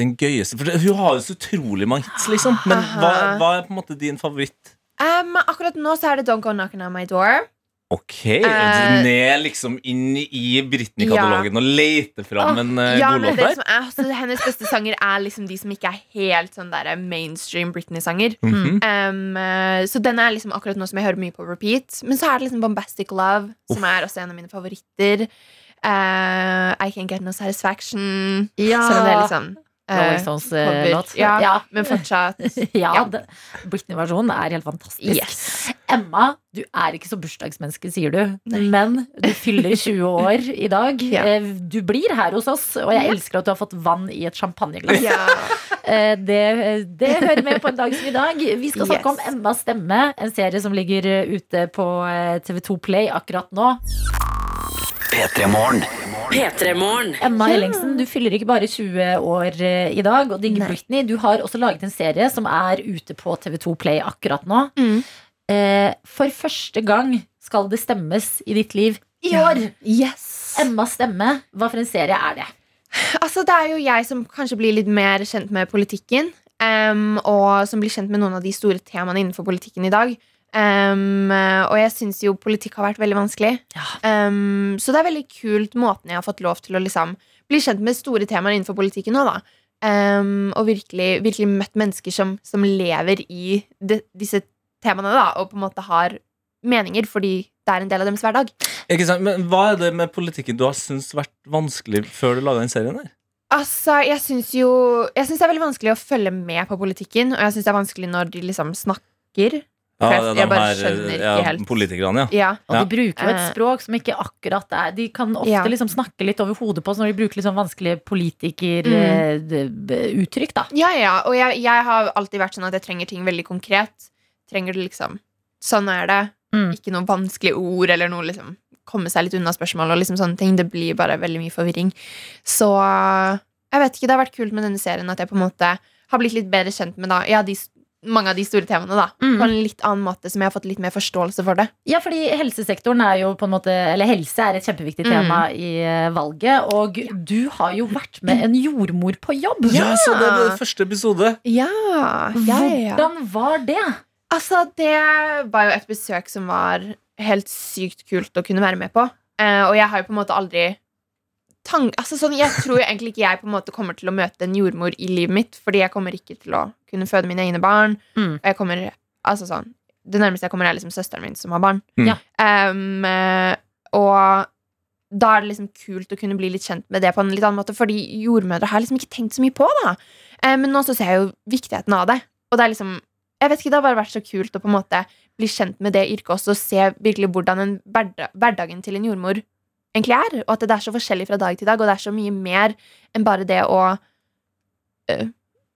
Speaker 4: den gøyeste? For hun har jo så utrolig mange hits, liksom. Men hva, hva er på en måte din favoritt?
Speaker 7: Um, akkurat nå så er det Don't Go Knocking On My Door.
Speaker 4: Ok,
Speaker 7: uh,
Speaker 4: Ned liksom inn i Britney-katalogen og lete fram en uh,
Speaker 7: ja,
Speaker 4: god
Speaker 7: men
Speaker 4: låt
Speaker 7: det
Speaker 4: der.
Speaker 7: er, altså, Hennes beste sanger er liksom de som ikke er helt sånn der mainstream Britney-sanger.
Speaker 4: Mhm.
Speaker 7: Um, eh, så den er liksom akkurat nå som jeg hører mye på repeat. Men så er det liksom Bombastic Love, som er også en av mine favoritter. Uh, I Can't Get No Satisfaction.
Speaker 3: Ja.
Speaker 7: Sånn det er sånn
Speaker 3: Rolling
Speaker 7: eh,
Speaker 3: Stones-låt.
Speaker 7: Ja, Ja, men fortsatt
Speaker 3: ja,
Speaker 7: Ja.
Speaker 3: Britney-versjonen er helt fantastisk.
Speaker 7: Yes.
Speaker 3: Emma, du er ikke så bursdagsmenneske, sier du. Men du fyller 20 år i dag.
Speaker 7: Ja.
Speaker 3: Eh, Du blir her hos oss, og jeg elsker at du har fått vann i et champagneglass.
Speaker 7: Ja.
Speaker 3: Eh, Det, det hører med på en dag som i dag. Vi skal snakke om
Speaker 7: Yes.
Speaker 3: Emmas stemme, en serie som ligger eh, ute på eh, TV2 Play akkurat nå.
Speaker 2: P3 Morgen.
Speaker 1: P3morgen.
Speaker 3: Emma Ellingsen, du fyller ikke bare 20 år eh, i dag. Og Digge Britney, du har også laget en serie som er ute på TV2 Play akkurat nå.
Speaker 7: Mm.
Speaker 3: Eh, for første gang skal det stemmes i ditt liv i år.
Speaker 7: Yes.
Speaker 3: Emmas stemme, hva for en serie er det?
Speaker 7: Altså, det er jo jeg som kanskje blir litt mer kjent med politikken. Um, og som blir kjent med noen av de store temaene innenfor politikken i dag. Em, og jeg syns jo politikk har vært veldig vanskelig. Em, så det er veldig kult måten jeg har fått lov til å liksom bli kjent med store temaer innenfor politikken nå, da. Um, og virkelig, virkelig møtt mennesker som, som lever i de, disse temaene, da, og på en måte har meninger fordi det er en del av deres hverdag.
Speaker 4: Ikke sant? Men hva er det med politikken du har syntes vært vanskelig før du laga den serien? der?
Speaker 7: Altså, jeg syns jo Jeg synes det er veldig vanskelig å følge med på politikken, og jeg syns det er vanskelig når de liksom snakker.
Speaker 4: Ja,
Speaker 7: Jeg- jeg bare
Speaker 4: her,
Speaker 7: skjønner ikke
Speaker 4: ja,
Speaker 7: helt.
Speaker 4: Politikerne, ja.
Speaker 7: Ja.
Speaker 3: Og
Speaker 4: Ja.
Speaker 3: de bruker jo et
Speaker 7: Eh.
Speaker 3: språk som ikke akkurat er De kan ofte
Speaker 7: Ja.
Speaker 3: liksom snakke litt over hodet på oss når de bruker litt sånn vanskelige
Speaker 7: Mm.
Speaker 3: politikeruttrykk, da.
Speaker 7: ja, ja. Og jeg, jeg har alltid vært sånn at jeg trenger ting veldig konkret. Trenger det liksom Sånn er det.
Speaker 3: Mm.
Speaker 7: Ikke noe vanskelige ord eller noe liksom komme seg litt unna spørsmål og liksom sånne ting. Det blir bare veldig mye forvirring. Så jeg vet ikke, det har vært kult med denne serien at jeg på en måte har blitt litt bedre kjent med da, ja, de, mange av de store temaene. da
Speaker 3: Mm.
Speaker 7: På en litt annen måte som jeg har fått litt mer forståelse for det.
Speaker 3: Ja, fordi helsesektoren er jo på en måte Eller helse er et kjempeviktig
Speaker 7: Mm.
Speaker 3: tema i eh, valget. Og du har jo vært med en jordmor på jobb.
Speaker 4: Ja, så det er det første episode.
Speaker 7: Ja, ja, ja, ja.
Speaker 3: Hvordan var det?
Speaker 7: Altså, det var jo et besøk som var helt sykt kult å kunne være med på. Eh, og jeg har jo på en måte aldri tank... Altså, sånn, jeg tror egentlig ikke jeg på en måte kommer til å møte en jordmor i livet mitt, fordi jeg kommer ikke til å kunne føde mine egne barn.
Speaker 3: Mm.
Speaker 7: Og jeg kommer Altså sånn Det nærmeste jeg kommer, er liksom søsteren min som har barn.
Speaker 4: Mm.
Speaker 3: Ja.
Speaker 7: Eh, og da er det liksom kult å kunne bli litt kjent med det på en litt annen måte, fordi jordmødre har liksom ikke tenkt så mye på, da. Um, men nå så ser jeg jo viktigheten av det. Og det er liksom Jeg vet ikke, det har bare vært så kult å på en måte bli kjent med det yrket også, og se virkelig hvordan en hverdag, hverdagen til en jordmor egentlig er. Og at det er så forskjellig fra dag til dag, og det er så mye mer enn bare det å uh,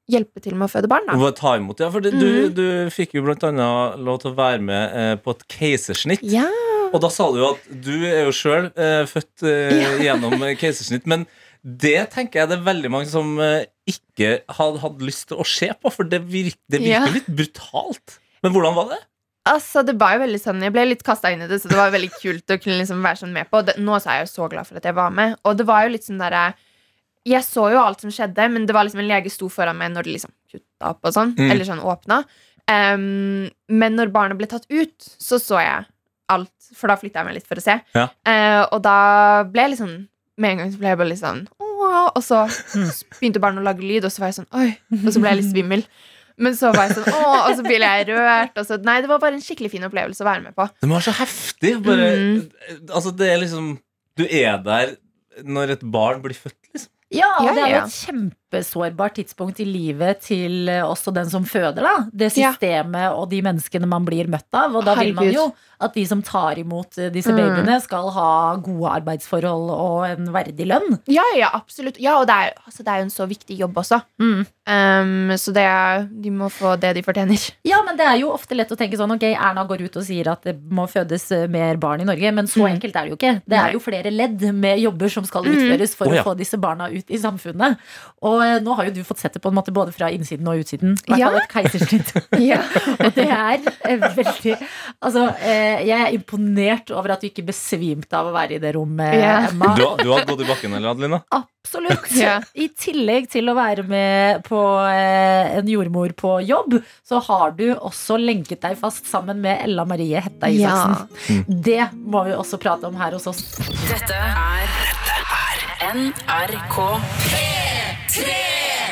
Speaker 7: hjelpe til med å føde barn, da.
Speaker 4: Ta imot, ja, for du,
Speaker 7: mm.
Speaker 4: du, fikk jo blant annet lov til å være med eh, på et keisersnitt.
Speaker 7: Ja.
Speaker 4: Og da sa du jo at du er jo sjøl eh, født eh,
Speaker 7: Ja.
Speaker 4: gjennom keisersnitt. Men det tenker jeg det er veldig mange som eh, ikke hadde hadde lyst til å se på, for det, virker, det virker
Speaker 7: Ja.
Speaker 4: litt brutalt. Men hvordan var det?
Speaker 7: Altså, det var jo veldig sånn Jeg ble litt kasta inn i det, så det var veldig kult å kunne liksom være sånn med på. Det, nå så er jeg jo så glad for at jeg var med. Og det var jo litt sånn der, Jeg så jo alt som skjedde, men det var liksom en lege sto foran meg når det liksom kutta opp og sånn.
Speaker 4: Mm.
Speaker 7: Eller sånn åpna. Um, men når barnet ble tatt ut, så så jeg alt. For da flytta jeg meg litt for å se.
Speaker 4: Ja.
Speaker 7: Uh, og da ble jeg liksom Med en gang så ble jeg bare litt sånn Åh, Og så begynte barnet å lage lyd, og så var jeg sånn Oi. Og så ble jeg litt svimmel. Men så var jeg sånn Åh, og så ble jeg rørt. Så, nei, det var bare en skikkelig fin opplevelse å være med på.
Speaker 4: Det var så heftig. Bare,
Speaker 7: Mm.
Speaker 4: Altså, det er liksom Du er der når et barn blir født, liksom.
Speaker 3: Ja, og
Speaker 7: Ja,
Speaker 3: det er jo et kjempesårbart tidspunkt i livet til eh, også den som føder, da. Det
Speaker 7: Ja.
Speaker 3: systemet og de menneskene man blir møtt av. Og da vil man jo at de som tar imot eh, disse
Speaker 7: Mm.
Speaker 3: babyene, skal ha gode arbeidsforhold og en verdig lønn.
Speaker 7: Ja, ja, absolutt. Ja, og det er, altså, det er jo en så viktig jobb også.
Speaker 3: Mm.
Speaker 7: Um, så det er, de må få det de fortjener.
Speaker 3: Ja, men det er jo ofte lett å tenke sånn Ok, Erna går ut og sier at det må fødes eh, mer barn i Norge, men så
Speaker 7: Mm.
Speaker 3: enkelt er det jo ikke. Det er jo flere ledd med jobber som skal
Speaker 7: Mm.
Speaker 3: utføres for
Speaker 4: Å, ja.
Speaker 3: å få disse barna ut i samfunnet. Og eh, nå har jo du fått sett det på en måte både fra innsiden og utsiden. I hvert
Speaker 7: Ja.
Speaker 3: fall et keisersnitt.
Speaker 7: Ja.
Speaker 3: Og det er eh, veldig Altså, eh, jeg er imponert over at du ikke besvimte av å være i det rommet,
Speaker 7: Ja.
Speaker 3: Emma.
Speaker 4: Du, har- du har gått i bakken, eller Adelina?
Speaker 3: Absolutt.
Speaker 7: Ja.
Speaker 3: I tillegg til å være med på en jordmor på jobb, så har du også lenket deg fast sammen med Ella Marie Hetta Isaksen. Det må vi også prate om her hos oss.
Speaker 1: Dette er NRK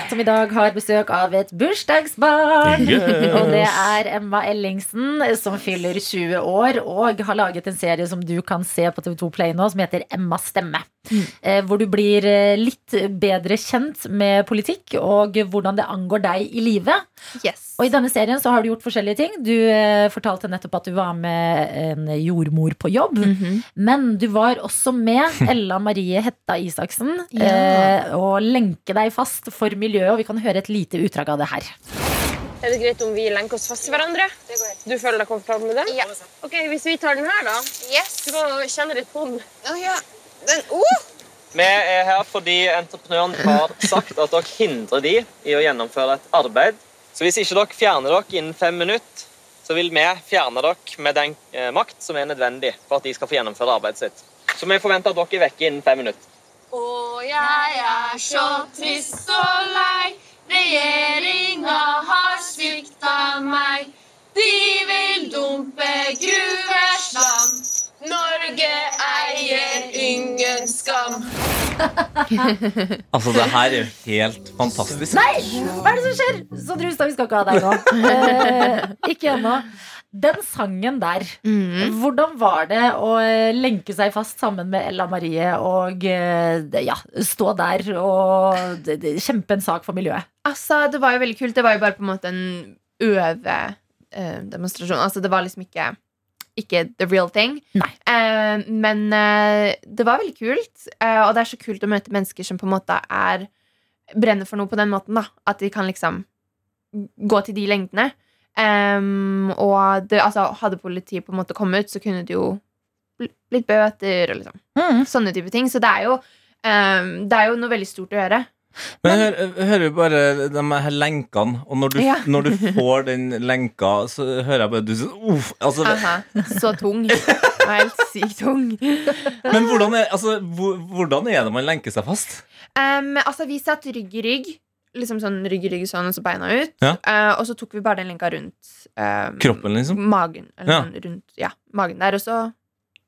Speaker 3: Som i dag har besøk av et bursdagsbarn.
Speaker 4: Yes.
Speaker 3: Og det er Emma Ellingsen, som fyller 20 år og har laget en serie som du kan se på TV2 Play nå, som heter Emmas stemme. Eh, hvor du blir eh, litt bedre kjent med politikk og hvordan det angår deg i livet.
Speaker 7: Yes.
Speaker 3: Og i denne serien så har du gjort forskjellige ting. Du eh, fortalte nettopp at du var med en jordmor på jobb.
Speaker 7: Mhm.
Speaker 3: Men du var også med Ella Marie Hetta Isaksen
Speaker 7: Ja.
Speaker 3: eh, og lenke deg fast for miljøet. Og vi kan høre et lite utdrag av det her.
Speaker 8: Er det greit om vi lenker oss fast til hverandre? Du føler deg komfortabel med det?
Speaker 7: Ja.
Speaker 8: Ok, Hvis vi tar den her, da.
Speaker 7: Yes.
Speaker 8: Du kan kjenne litt på den.
Speaker 7: Oh, ja. Den, oh!
Speaker 9: Vi er her fordi entreprenøren har sagt at dere hindrer de i å gjennomføre et arbeid. Så hvis ikke dere fjerner dere innen fem minutter, så vil vi fjerne dere med den eh, makt som er nødvendig for at de skal få gjennomføre arbeidet sitt. Så vi forventer at dere er vekke innen fem minutter.
Speaker 8: Å, jeg er så trist og lei. Regjeringa har svikta meg. De vil dumpe gruveslam. Norge eier ingen skam.
Speaker 4: Altså, det her er jo helt fantastisk.
Speaker 3: Nei! Hva er det som skjer? Så Drustad, vi skal ikke ha deg nå. Eh, ikke ennå. Den sangen der,
Speaker 7: mm.
Speaker 3: hvordan var det å eh, lenke seg fast sammen med Ella Marie og eh, ja, stå der og kjempe en sak for miljøet?
Speaker 7: Altså, det var jo veldig kult. Det var jo bare på en måte en øvedemonstrasjon. altså, det var liksom ikke ikke the real thing. Eh, men uh, det var veldig kult. uh, og det er så kult å møte mennesker som på en måte er brenner for noe på den måten. da At de kan liksom gå til de lengdene. Um, og det, altså, hadde politiet på en måte kommet ut, så kunne det jo bl- blitt bøter og liksom
Speaker 3: Mm.
Speaker 7: sånne type ting. Så det er jo um, Det er jo noe veldig stort å gjøre.
Speaker 4: Men hør, hører jo bare de her lenkene, og når du,
Speaker 7: Ja.
Speaker 4: når du får den lenka, så hører jeg bare du uff. Altså,
Speaker 7: så tung. Helt sykt tung.
Speaker 4: men hvordan er, altså, hvordan er det man lenker seg fast?
Speaker 7: Um, altså, vi satt rygg i rygg. Liksom sånn rygg i rygg sånn, og så beina ut.
Speaker 4: Ja.
Speaker 7: Uh, og så tok vi bare den lenka rundt um,
Speaker 4: Kroppen, liksom?
Speaker 7: magen. Eller
Speaker 4: Ja.
Speaker 7: sånn rundt ja, magen der, og så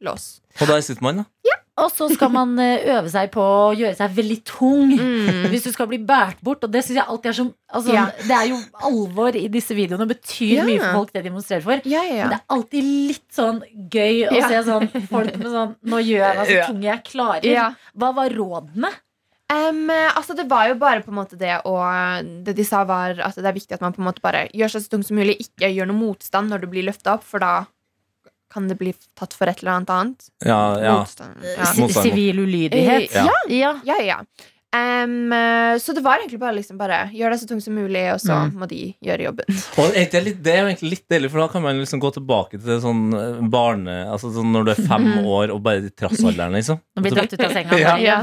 Speaker 7: lås.
Speaker 4: Og der sitter man, da.
Speaker 3: Og så skal man eh, øve seg på å gjøre seg veldig tung.
Speaker 7: Mm.
Speaker 3: Hvis du skal bli båret bort, og det synes jeg alltid er som altså,
Speaker 7: Ja.
Speaker 3: Det er jo alvor i disse videoene, betyr
Speaker 7: Ja.
Speaker 3: mye for folk det de demonstrerer for.
Speaker 7: Ja,
Speaker 3: Men det er alltid litt sånn gøy å se sånn folk med sånn Nå gjør jeg meg så tung jeg klarer. Hva var rådene?
Speaker 7: Um, altså Det var jo bare på en måte det og Det de sa var at det er viktig at man på en måte bare gjør seg så tung som mulig. Ikke gjør noe motstand når du blir løfta opp, for da kan det bli tatt for et eller annet annet.
Speaker 4: Ja, ja.
Speaker 7: Motstand. Ja.
Speaker 3: Sivil ulydighet.
Speaker 7: Ja.
Speaker 3: Ja.
Speaker 7: Ja, ja. Em, eh, så det var egentlig bare liksom bare gjør det så tungt som mulig, og så
Speaker 3: Mm.
Speaker 7: må de gjøre jobben.
Speaker 4: Og det er, litt, det er jo egentlig litt deilig, for da kan man liksom gå tilbake til sånn eh, barne... Altså sånn når du er fem år og bare i trassalderen, liksom.
Speaker 3: Nå blir dratt ut av senga.
Speaker 4: Ja.
Speaker 3: Ja.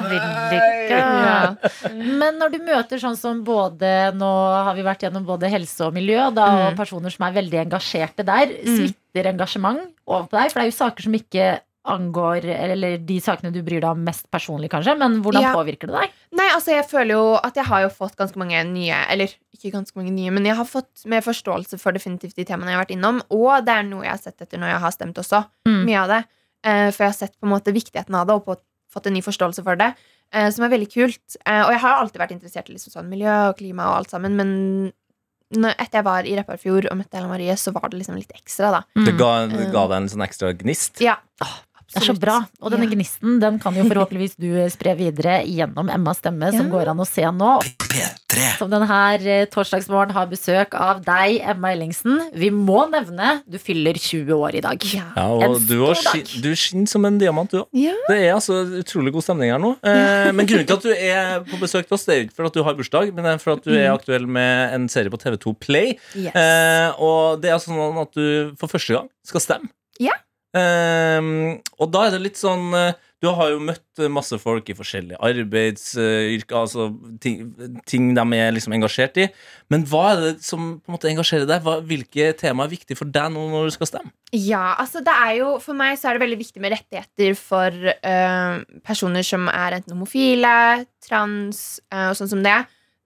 Speaker 7: Ja.
Speaker 3: Men når du møter sånn som både Nå har vi vært gjennom både helse og miljø, da, og
Speaker 7: Mm.
Speaker 3: personer som er veldig engasjerte der. Smitter engasjement over på deg? For det er jo saker som ikke angår Eller de sakene du bryr deg om mest personlig, kanskje. Men hvordan
Speaker 7: Ja.
Speaker 3: påvirker det deg?
Speaker 7: Nei, altså jeg føler jo at jeg har jo fått ganske mange nye Eller ikke ganske mange nye, men jeg har fått mer forståelse for definitivt de temaene jeg har vært innom. Og det er noe jeg har sett etter når jeg har stemt også.
Speaker 3: Mm.
Speaker 7: Mye av det. Eh, for jeg har sett på en måte viktigheten av det og på, fått en ny forståelse for det. eh, som er veldig kult. Eh, og jeg har alltid vært interessert i liksom sånn miljø og klima og alt sammen, men når, etter jeg var i Repparfjord og møtte Ella Marie, så var det liksom litt ekstra, da.
Speaker 3: Mm.
Speaker 4: Det ga, det ga deg en sånn ekstra gnist.
Speaker 7: Ja.
Speaker 3: Det er så bra. Og denne
Speaker 7: Ja.
Speaker 3: gnisten den kan jo forhåpentligvis du spre videre gjennom Emmas stemme, som
Speaker 7: Ja.
Speaker 3: går an å se nå.
Speaker 2: P3.
Speaker 3: Som denne eh, torsdagsmorgen har besøk av deg, Emma Ellingsen. Vi må nevne du fyller 20 år i dag.
Speaker 7: Ja.
Speaker 4: Ja, og du, har
Speaker 3: stor
Speaker 4: skin,
Speaker 3: dag.
Speaker 4: du skinner som en diamant, du òg.
Speaker 7: Ja.
Speaker 4: Det er altså utrolig god stemning her nå. Eh, men grunnen til at du er på besøk til oss, det er ikke for at du har bursdag, men det er for at du er aktuell med en serie på TV2 Play.
Speaker 7: Yes.
Speaker 4: Eh, og det er sånn at du for første gang skal stemme.
Speaker 7: Ja.
Speaker 4: Eh, og da er det litt sånn eh, Du har jo møtt masse folk i forskjellige arbeidsyrker, altså ting, ting de er liksom engasjert i. Men hva er det som på en måte engasjerer deg? Hva, hvilke tema er viktig for deg nå når du skal stemme?
Speaker 7: Ja, altså det er jo For meg så er det veldig viktig med rettigheter for øh, personer som er enten homofile, trans øh, og sånn som det.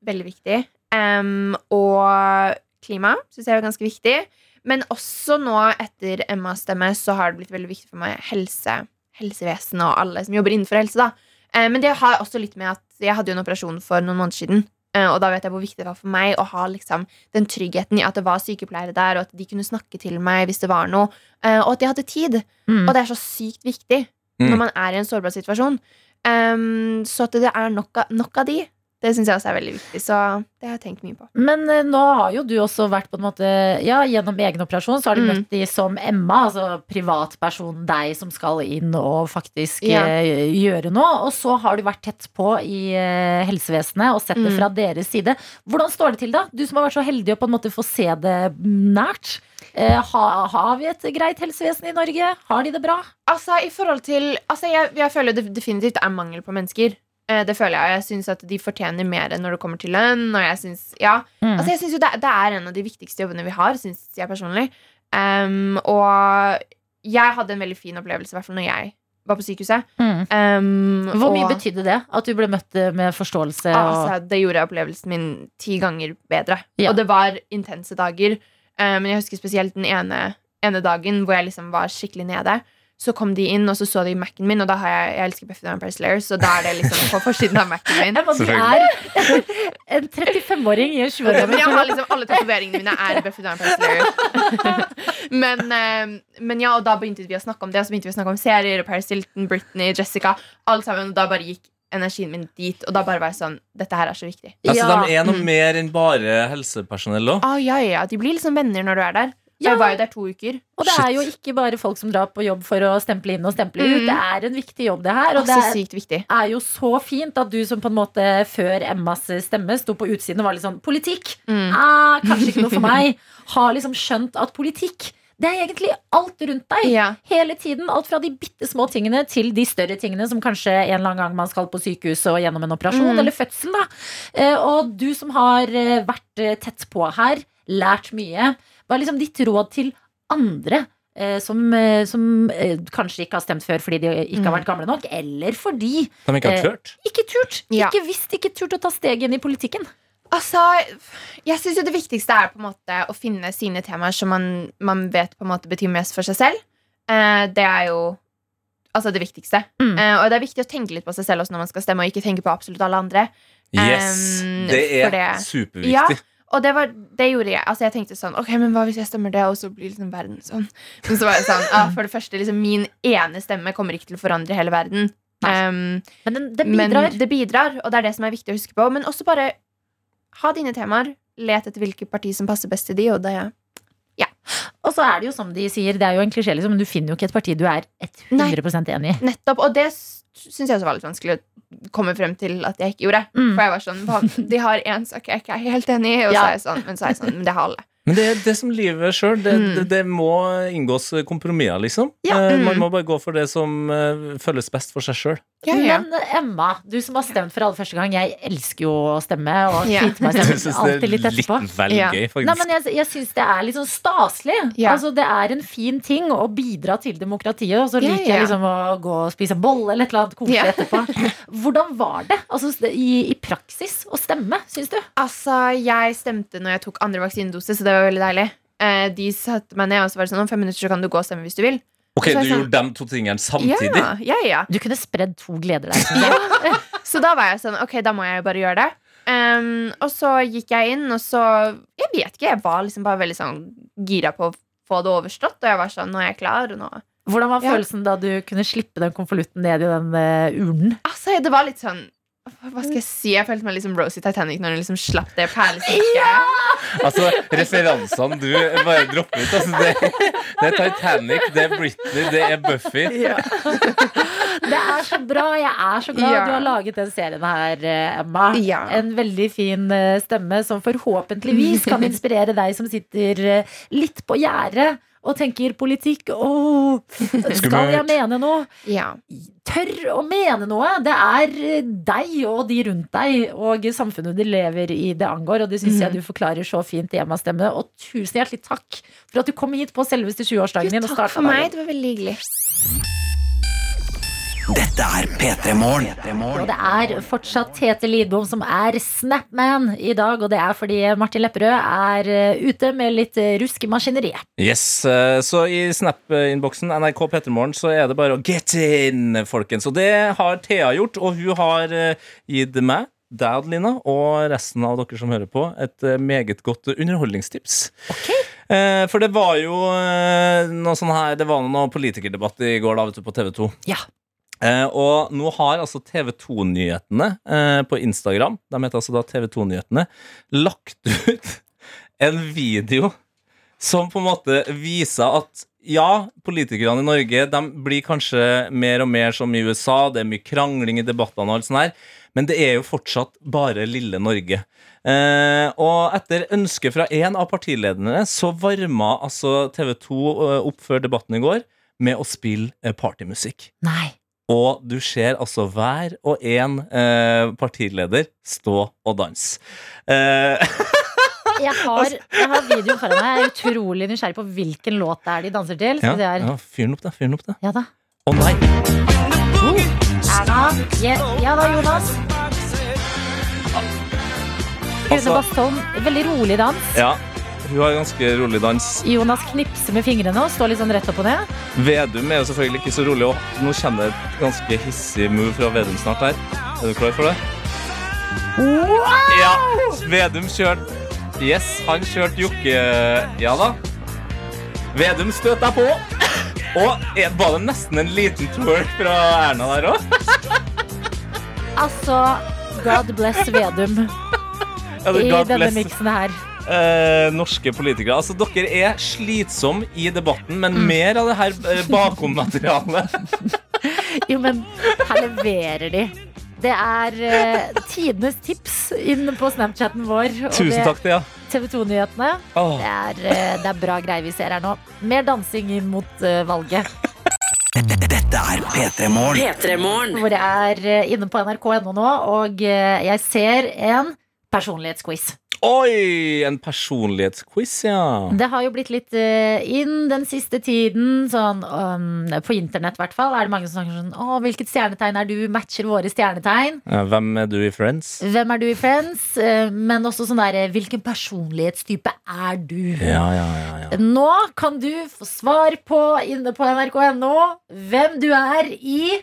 Speaker 7: Veldig viktig. Um, og klima syns jeg er ganske viktig. Men også nå etter Emmas stemme så har det blitt veldig viktig for meg helse, helsevesenet og alle som jobber innenfor helse. da Eh, Men det har også litt med at jeg hadde jo en operasjon for noen måneder siden. eh, Og da vet jeg hvor viktig det var for meg å ha liksom den tryggheten i at det var sykepleiere der, og at de kunne snakke til meg hvis det var noe. eh, Og at de hadde tid.
Speaker 3: Mm.
Speaker 7: Og det er så sykt viktig
Speaker 4: Mm.
Speaker 7: når man er i en sårbar situasjon. Um, så at det er nok av, nok av de, det syns jeg også er veldig viktig. Så det har jeg tenkt mye på.
Speaker 3: Men eh, nå har jo du også vært på en måte Ja, gjennom egen operasjon så har du
Speaker 7: Mm.
Speaker 3: møtt de som Emma, altså privatpersonen deg som skal inn og faktisk
Speaker 7: Ja.
Speaker 3: eh, gjøre noe. Og så har du vært tett på i eh, helsevesenet og sett det
Speaker 7: Mm.
Speaker 3: fra deres side. Hvordan står det til, da? Du som har vært så heldig å på en måte få se det nært. Eh, ha, har vi et greit helsevesen i Norge? Har de det bra?
Speaker 7: Altså, i forhold til Altså, jeg, jeg føler det definitivt er mangel på mennesker. Eh, det føler jeg. Jeg syns at de fortjener mer når det kommer til lønn. Og jeg synes, ja
Speaker 3: Mm.
Speaker 7: Altså, jeg synes jo det, det er en av de viktigste jobbene vi har, syns jeg personlig. Um, og jeg hadde en veldig fin opplevelse, i hvert fall når jeg var på sykehuset.
Speaker 3: Mm.
Speaker 7: Um,
Speaker 3: Hvor mye
Speaker 7: og-
Speaker 3: betydde det? At du ble møtt eh, med forståelse? Og...
Speaker 7: Altså, det gjorde opplevelsen min ti ganger bedre.
Speaker 3: Ja.
Speaker 7: Og det var intense dager. Men men jeg husker spesielt den ene, ene dagen hvor jeg liksom var skikkelig nede. Så kom de inn, og så så de Mac-en min, og da har jeg, jeg elsker Buffy the Vampire Slayer, så da er det liksom på forsiden av Mac-en min.
Speaker 3: Du er en 35-åring i en 20 år
Speaker 7: Men
Speaker 3: gammel
Speaker 7: jeg har liksom Alle tatoveringene mine er Buffy the Vampire Slayer. men, eh, men ja, og da begynte vi å snakke om det, og så begynte vi å snakke om serier, Paris Hilton, Britney, Jessica, alt sammen, og da bare gikk energien min dit, og da bare var jeg sånn Dette her er så viktig.
Speaker 4: Altså,
Speaker 3: Ja.
Speaker 4: De er noe
Speaker 7: Mm.
Speaker 4: mer enn bare helsepersonell òg.
Speaker 7: Ah, ja, ja, De blir liksom venner når du er der.
Speaker 3: Ja.
Speaker 7: Jeg var jo der to uker.
Speaker 3: Og det
Speaker 4: Shit.
Speaker 3: er jo ikke bare folk som drar på jobb for å stemple inn og stemple ut.
Speaker 7: Mhm.
Speaker 3: Det er en viktig jobb, det her.
Speaker 7: Og
Speaker 3: altså, det er,
Speaker 7: sykt viktig.
Speaker 3: er jo så fint at du som på en måte før Emmas stemme sto på utsiden og var litt sånn Politikk
Speaker 7: Mm.
Speaker 3: Ah, kanskje ikke noe for meg. Har liksom skjønt at politikk det er egentlig alt rundt deg.
Speaker 7: Ja.
Speaker 3: Hele tiden. Alt fra de bitte små tingene til de større tingene som kanskje en eller annen gang man skal på sykehuset og gjennom en operasjon
Speaker 7: Mm.
Speaker 3: eller fødsel. Da. Eh, Og du som har eh, vært eh, tett på her, lært mye. Hva er liksom ditt råd til andre? eh, Som, eh, som eh, kanskje ikke har stemt før fordi de ikke har
Speaker 7: Mm.
Speaker 3: vært gamle nok, eller fordi
Speaker 4: De ikke har
Speaker 3: Eh, ikke turt.
Speaker 7: Ja.
Speaker 3: Ikke visst, ikke turt å ta steget inn i politikken.
Speaker 7: Altså, jeg syns jo det viktigste er på en måte å finne sine temaer som man, man vet på en måte betyr mest for seg selv. Eh, det er jo altså det viktigste.
Speaker 3: Mm.
Speaker 7: Eh, og det er viktig å tenke litt på seg selv også når man skal stemme, og ikke tenke på absolutt alle andre.
Speaker 4: Yes,
Speaker 7: Um,
Speaker 4: det er
Speaker 7: det-
Speaker 4: superviktig.
Speaker 7: Ja. Og det, var, det gjorde jeg. Altså jeg tenkte sånn Ok, men hva hvis jeg stemmer det, og så blir liksom verden sånn? Men så var jeg sånn ah, For det første, liksom, min ene stemme kommer ikke til å forandre hele verden. Um,
Speaker 3: Men det,
Speaker 7: det
Speaker 3: bidrar.
Speaker 7: men det bidrar, og det er det som er viktig å huske på. Men også bare ha dine temaer. Let etter hvilket parti som passer best til de, og det ja.
Speaker 3: Og så er det jo som de sier, det er jo en klisjé, liksom, men du finner jo ikke et parti du er 100% enig i.
Speaker 7: Nettopp. Og det syns jeg også var litt vanskelig å komme frem til at jeg ikke gjorde.
Speaker 3: Mm.
Speaker 7: For jeg var sånn De har én sak jeg ikke er helt enig i, og så er jeg sånn, men så er jeg sånn Men det har alle.
Speaker 4: Men det er det som livet sjøl. Det,
Speaker 7: Mm.
Speaker 4: det, det må inngås kompromisser, liksom.
Speaker 3: Ja,
Speaker 4: Eh,
Speaker 7: mm.
Speaker 4: Man må bare gå for det som eh, føles best for seg sjøl.
Speaker 7: Ja, ja.
Speaker 3: Men Emma, du som har stemt for aller første gang. Jeg elsker jo å stemme og
Speaker 7: Ja.
Speaker 3: meg
Speaker 4: Jeg synes
Speaker 3: alltid litt
Speaker 4: litt
Speaker 3: etterpå.
Speaker 4: vel
Speaker 7: Ja.
Speaker 4: gøy,
Speaker 3: Nei, men Jeg, jeg syns det er litt sånn staselig.
Speaker 7: Ja.
Speaker 3: Altså, det er en fin ting å bidra til demokratiet. Og så
Speaker 7: Ja,
Speaker 3: liker
Speaker 7: ja.
Speaker 3: jeg liksom å gå og spise bolle eller et eller annet koselig
Speaker 7: Ja.
Speaker 3: etterpå. Hvordan var det altså, i, i praksis å stemme, syns du?
Speaker 7: Altså, jeg stemte når jeg tok andre vaksinedose, så det var veldig deilig. Eh, de satte meg ned, og så var det sånn om fem minutter så kan du gå og stemme hvis du vil.
Speaker 4: Ok, du
Speaker 7: sånn-
Speaker 4: gjorde de to tingene samtidig?
Speaker 7: Ja, ja, ja.
Speaker 3: Du kunne spredd to gleder der. synes.
Speaker 7: Så da var jeg sånn, ok, da må jeg jo bare gjøre det. Um, og så gikk jeg inn, og så Jeg vet ikke, jeg var liksom bare veldig sånn gira på å få det overstått. Og jeg var sånn, nå er jeg klar. Og nå
Speaker 3: Hvordan var
Speaker 7: Ja.
Speaker 3: følelsen da du kunne slippe den konvolutten ned i den eh, urnen?
Speaker 7: Altså, det var litt sånn Hva skal jeg si? Jeg følte meg liksom Rosie Titanic når hun liksom slapp det perlestikket.
Speaker 4: Altså, referansene du bare dropper ut. Altså, det, det er Titanic, det er Britney, det er Buffy.
Speaker 3: Det er så bra. Jeg er så glad
Speaker 7: Ja.
Speaker 3: du har laget den serien her, Emma.
Speaker 7: Ja.
Speaker 3: En veldig fin eh, stemme som forhåpentligvis kan inspirere deg som sitter eh, litt på gjerdet og tenker politikk. Åh, skal jeg mene noe?
Speaker 7: Ja.
Speaker 3: Tør å mene noe. Det er eh, deg og de rundt deg og samfunnet du lever i det angår. Og det syns jeg du forklarer så fint i Emmas stemme. Og tusen hjertelig takk for at du kom hit på selveste 20-årsdagen din. og
Speaker 7: Takk for meg.
Speaker 3: dagen.
Speaker 7: Det var veldig hyggelig.
Speaker 2: Dette er P3 Morgen.
Speaker 3: Og det er fortsatt Tete Lidbom som er Snapman i dag, og det er fordi Martin Lepperød er eh, ute med litt eh, rusk i maskineriet.
Speaker 4: Yes, eh, Så i Snap-innboksen NRK Petermorgen så er det bare å get in, folkens. Og det har Thea gjort, og hun har gitt meg, deg, Adelina, og resten av dere som hører på, et meget godt underholdningstips. Okay. For det var jo noe sånn her Det var noe politikerdebatt i går da, vet du, på TV 2.
Speaker 3: Ja.
Speaker 4: Eh, og nå har altså TV 2-nyhetene eh, på Instagram, de heter altså da TV 2-nyhetene, lagt ut en video som på en måte viser at ja, politikerne i Norge de blir kanskje mer og mer som i USA. Det er mye krangling i debattene, og alt sånt her, men det er jo fortsatt bare lille Norge. Eh, og etter ønske fra en av partilederne så varma altså TV 2 eh, opp før debatten i går med å spille eh, partymusikk.
Speaker 3: Nei.
Speaker 4: Og du ser altså hver og en eh, partileder stå og danse. Eh,
Speaker 3: Jeg har, jeg har videoen foran meg. Jeg er utrolig nysgjerrig på hvilken låt det er de danser til.
Speaker 4: ja, ja, fyr den opp, da. Fyr den opp, da.
Speaker 3: ja da.
Speaker 4: Å nei!
Speaker 3: Uh. Ja, ja da, Jonas. Rune
Speaker 4: Altså.
Speaker 3: Veldig rolig dans.
Speaker 4: ja, hun har ganske rolig dans.
Speaker 3: Jonas knipser med fingrene og står litt sånn rett opp og ned.
Speaker 4: Vedum er jo selvfølgelig ikke så rolig. Og nå kommer det et ganske hissig move fra Vedum snart her. Er du klar for det? Ja! Vedum kjørte Yes, han kjørte Jokke Ja da. Vedum støt deg på. Og var det nesten en liten twerk fra Erna der òg?
Speaker 3: Altså, God bless Vedum i denne miksen her.
Speaker 4: Eh, norske politikere. Altså, Dere er slitsomme i debatten, men mer av det her eh, bakommaterialet.
Speaker 3: Jo, men her leverer de. Det er eh, tidenes tips inne på Snapchaten vår. og
Speaker 4: Tusen
Speaker 3: det-
Speaker 4: takk, ja.
Speaker 3: TV 2-nyhetene.
Speaker 4: Oh.
Speaker 3: Det, er, eh, det er bra greier vi ser her nå. Mer dansing inn mot eh, valget.
Speaker 2: Dette er P3 Morgen.
Speaker 1: P3morgen.
Speaker 3: Hvor jeg er eh, inne på nrk.no nå, og eh, jeg ser en personlighetsquiz.
Speaker 4: Oi! En personlighetsquiz, ja.
Speaker 3: Det har jo blitt litt uh, inn den siste tiden, sånn um, på internett i hvert fall, er det mange som snakker sånn Å, hvilket stjernetegn er du? Matcher våre stjernetegn?
Speaker 4: Ja, Hvem er du i Friends?
Speaker 3: Hvem er du i Friends? Uh, Men også sånn derre Hvilken personlighetstype er du?
Speaker 4: Ja, ja, ja, ja.
Speaker 3: Nå kan du få svar på inne på nrk.no hvem du er i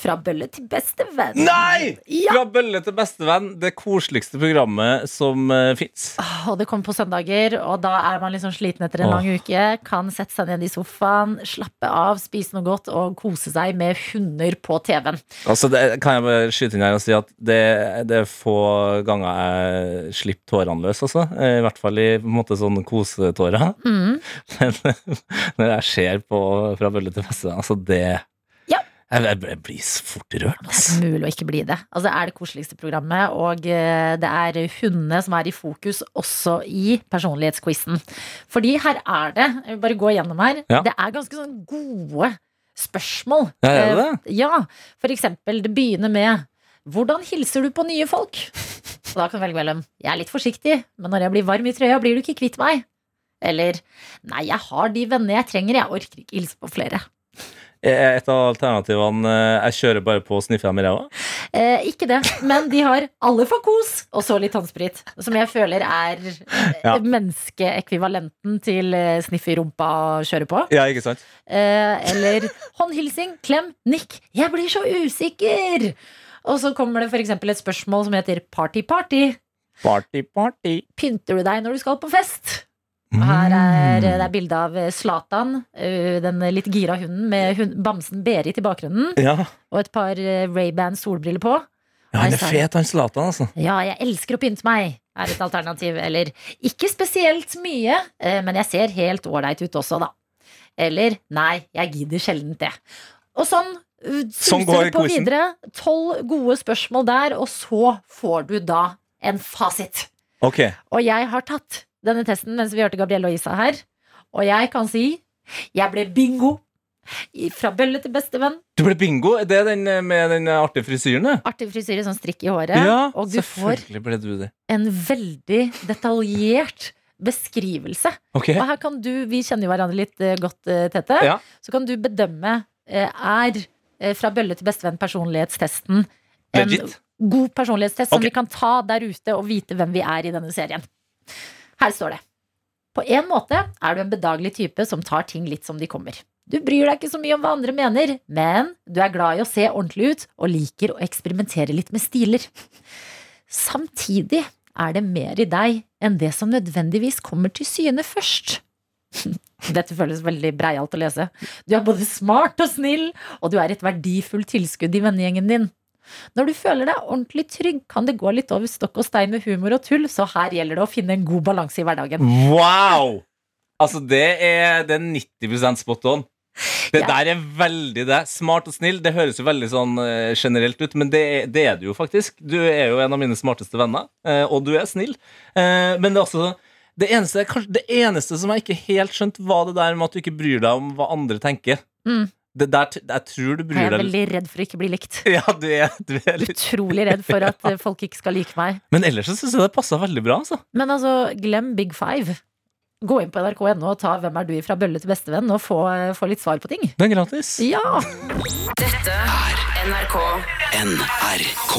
Speaker 3: Fra bølle til beste venn.
Speaker 4: Nei!
Speaker 3: Ja!
Speaker 4: Fra bølle til bestevenn, det koseligste programmet som uh, fins.
Speaker 3: Og det kommer på søndager, og da er man liksom sliten etter en
Speaker 4: Åh.
Speaker 3: lang uke. Kan sette seg ned i sofaen, slappe av, spise noe godt og kose seg med hunder på TV-en.
Speaker 4: Altså, det, kan jeg bare skyte inn her og si at det, det er få ganger jeg slipper tårene løs, altså. Eh, I hvert fall i på en måte sånn kosetårer.
Speaker 3: Mm.
Speaker 4: Men når jeg ser på Fra bølle til bestevenn, altså det. Jeg, jeg, jeg blir så fort rørt.
Speaker 3: Det er mulig å ikke bli det. Altså, det er det koseligste programmet, og eh, det er hundene som er i fokus også i personlighetsquizen. Fordi her er det, jeg vil bare gå gjennom her,
Speaker 4: Ja.
Speaker 3: det er ganske sånn gode spørsmål.
Speaker 4: Ja, er det
Speaker 3: Eh, Ja, for eksempel, det begynner med hvordan hilser du på nye folk? Og da kan du velge mellom jeg er litt forsiktig, men når jeg blir varm i trøya, blir du ikke kvitt meg. Eller nei, jeg har de vennene jeg trenger, jeg orker ikke hilse på flere.
Speaker 4: Er Et av alternativene eh, jeg kjører bare på å sniffe dem i ræva.
Speaker 3: Eh, ikke det, men de har alle for kos, og så litt håndsprit. Som jeg føler er eh,
Speaker 4: Ja.
Speaker 3: menneskeekvivalenten til eh, sniff i rumpa og kjøre på.
Speaker 4: Ja, ikke sant?
Speaker 3: Eh, eller håndhilsing, klem, nikk. Jeg blir så usikker! Og så kommer det f.eks. et spørsmål som heter party party.
Speaker 4: Party, party.
Speaker 3: Pynter du deg når du skal på fest? Og Her er det er bilde av Slatan Zlatan, eh, den litt gira hunden med hund, bamsen Berit i bakgrunnen,
Speaker 4: Ja,
Speaker 3: og et par eh, Ray-Ban solbriller på.
Speaker 4: ja han er fet, han Zlatan, altså.
Speaker 3: Ja, jeg elsker å pynte meg, er et alternativ. Eller ikke spesielt mye, eh, men jeg ser helt ålreit ut også, da. Eller nei, jeg gidder sjelden det. Og sånn
Speaker 4: Sånn
Speaker 3: suser
Speaker 4: går
Speaker 3: det på
Speaker 4: quizen.
Speaker 3: videre. Tolv gode spørsmål der, og så får du da en fasit.
Speaker 4: Okay.
Speaker 3: Og jeg har tatt denne testen mens vi hørte Gabrielle og Isa her. Og jeg kan si jeg ble bingo. Fra bølle til bestevenn.
Speaker 4: Du ble bingo? Det er den eh, med den artige frisyren, det?
Speaker 3: Artig frisyre, sånn strikk i håret.
Speaker 4: Ja,
Speaker 3: og du får
Speaker 4: du det.
Speaker 3: en veldig detaljert beskrivelse.
Speaker 4: Okay.
Speaker 3: Og her kan du, vi kjenner jo hverandre litt eh, godt, eh, Tete.
Speaker 4: Ja.
Speaker 3: Så kan du bedømme er fra bølle til bestevenn personlighetstesten en
Speaker 4: Legit?
Speaker 3: god personlighetstest som vi kan ta der ute og vite hvem vi er i denne serien. Her står det. På en måte er du en bedagelig type som tar ting litt som de kommer. Du bryr deg ikke så mye om hva andre mener, men du er glad i å se ordentlig ut og liker å eksperimentere litt med stiler. Samtidig er det mer i deg enn det som nødvendigvis kommer til syne først. Dette føles veldig breialt å lese. Du er både smart og snill, og du er et verdifullt tilskudd i vennegjengen din. Når du føler deg ordentlig trygg, kan det gå litt over stokk og stein med humor og tull, så her gjelder det å finne en god balanse i hverdagen.
Speaker 4: Wow! Altså, det er, det er 90 spot on. Det
Speaker 3: Ja.
Speaker 4: der er veldig det. Smart og snill. Det høres jo veldig sånn eh, generelt ut, men det, det er du jo faktisk. Du er jo en av mine smarteste venner, eh, og du er snill. Eh, men det er også det eneste, det eneste som jeg ikke helt skjønte, var det der med at du ikke bryr deg om hva andre tenker.
Speaker 3: Mm.
Speaker 4: Det der, jeg tror du
Speaker 3: Jeg er veldig redd for å ikke bli likt.
Speaker 4: Ja, du er, du er litt
Speaker 3: Utrolig redd for at ja. folk ikke skal like meg.
Speaker 4: Men ellers så syns jeg det passa veldig bra, altså.
Speaker 3: Men altså, glem Big Five. Gå inn på nrk.no og ta Hvem er du fra bølle til bestevenn, og få, eh, få litt svar på ting.
Speaker 4: Det er gratis.
Speaker 3: Ja!
Speaker 1: Dette er NRK
Speaker 2: NRK.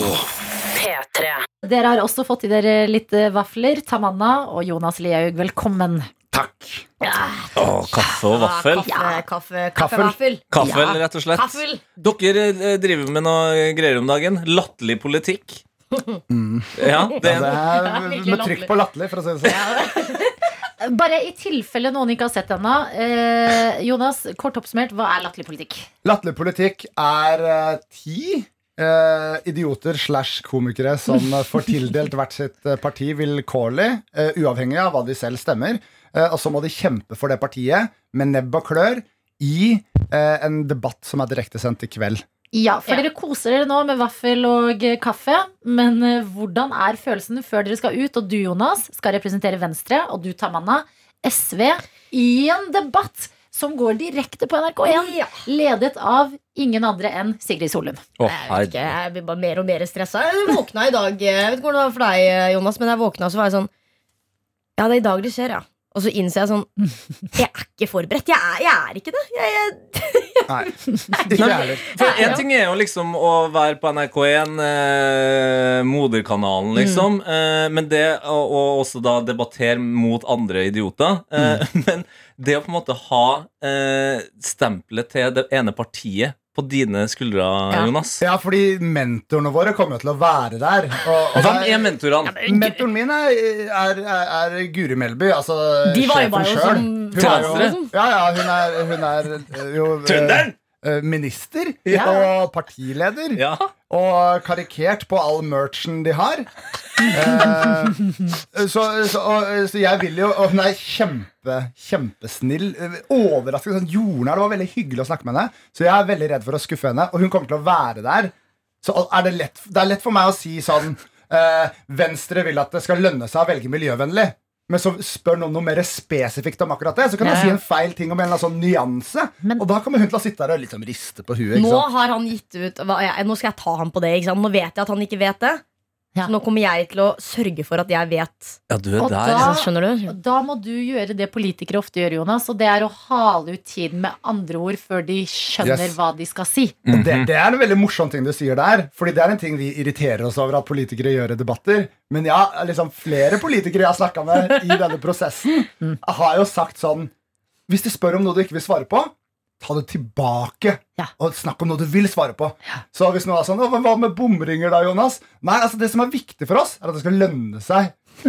Speaker 1: P3.
Speaker 3: Dere har også fått i dere litt eh, vafler. Tamanna og Jonas Lihaug, velkommen.
Speaker 10: Takk.
Speaker 4: Åh, kaffe og vaffel.
Speaker 11: Kaffe, kaffe,
Speaker 10: Kaffel.
Speaker 11: kaffevaffel.
Speaker 4: Kaffel,
Speaker 3: Ja.
Speaker 4: rett og slett.
Speaker 11: Kaffel.
Speaker 4: Dere eh, driver med noe greier om dagen. Latterlig politikk. Ja, det
Speaker 10: Ja, det er
Speaker 11: virkelig
Speaker 10: med trykk på latterlig, for å si det sånn.
Speaker 3: Bare i tilfelle noen ikke har sett ennå. Eh, Jonas, kort oppsummert, hva er latterlig politikk?
Speaker 10: Latterlig politikk er eh, ti eh, idioter slash komikere som får tildelt hvert sitt eh, parti vilkårlig, eh, uavhengig av hva de selv stemmer. Eh, og så må de kjempe for det partiet med nebb og klør i eh, en debatt som er direktesendt i kveld.
Speaker 3: Ja, for dere koser dere nå med vaffel og eh, kaffe. Men hvordan er følelsen før dere skal ut? Og du, Jonas, skal representere Venstre, og du, Tamanna, SV, i en debatt som går direkte på NRK1.
Speaker 11: Ja.
Speaker 3: Ledet av ingen andre enn Sigrid Solund.
Speaker 4: Oh,
Speaker 11: Jeg ikke, jeg blir bare mer og mer stressa. Jeg våkna i dag Jeg vet ikke hvordan det var for deg, Jonas, men jeg våkna så var jeg sånn Ja, det er i dag det skjer, ja. Og så innser jeg sånn Jeg er ikke forberedt. Jeg er, jeg er ikke det. Jeg, jeg,
Speaker 10: Nei, ikke heller.
Speaker 4: For En ting er jo liksom å være på NRK1, eh, moderkanalen, liksom. Eh, men det å og, også da debattere mot andre idioter. Eh, Men det å på en måte ha eh, stempelet til det ene partiet på dine skuldre,
Speaker 11: Ja.
Speaker 4: Jonas.
Speaker 10: Ja, fordi mentorene våre kommer jo til å være der. Og, og
Speaker 4: Hvem er mentorene?
Speaker 10: Mentoren min er, er, er, er Guri Melby, altså
Speaker 11: De var jo
Speaker 10: sjefen sjøl.
Speaker 11: som
Speaker 10: Hun er jo,
Speaker 4: Venstre?
Speaker 10: ja, ja, hun er, hun er eh, jo eh,
Speaker 4: Trønderen!
Speaker 10: eh, minister
Speaker 3: Ja.
Speaker 10: og partileder.
Speaker 4: Ja.
Speaker 10: Og karikert på all merchen de har. Eh, så, så, og, så jeg vil jo Og hun er kjempe, kjempesnill. Overraskende sånn jordnær. Det var veldig hyggelig å snakke med henne. Så jeg er veldig redd for å skuffe henne. Og hun kommer til å være der. Så er det, lett, det er lett for meg å si sånn eh, Venstre vil at det skal lønne seg å velge miljøvennlig. Men så spør noen noe mer spesifikt om akkurat det. Så kan
Speaker 3: Ja,
Speaker 10: jeg
Speaker 3: ja.
Speaker 10: si en feil ting om en eller annen sånn nyanse.
Speaker 3: Men-
Speaker 10: og da kommer hun til å sitte der og liksom riste på huet.
Speaker 11: Nå har han gitt ut hva, jeg, Nå skal jeg ta ham på det. Ikke sant? Nå vet jeg at han ikke vet det.
Speaker 3: Ja.
Speaker 11: Så nå kommer jeg til å sørge for at jeg vet.
Speaker 4: Ja, du er
Speaker 3: Og
Speaker 4: der.
Speaker 3: da-
Speaker 11: Så skjønner du?
Speaker 3: Da må du gjøre det politikere ofte gjør, Jonas, og det er å hale ut tiden med andre ord før de skjønner
Speaker 10: Yes.
Speaker 3: hva de skal si.
Speaker 10: Mm
Speaker 4: -hmm.
Speaker 10: det, det er en veldig morsom ting du sier der. Fordi det er en ting vi irriterer oss over at politikere gjør i debatter. Men ja, liksom flere politikere jeg har snakka med i denne prosessen, har jo sagt sånn Hvis de spør om noe du ikke vil svare på, ta det tilbake.
Speaker 3: Ja.
Speaker 10: Og snakk om noe du vil svare på. Så hvis noen er sånn Hva med bomringer, da, Jonas? Nei, altså Det som er viktig for oss, er at det skal lønne seg.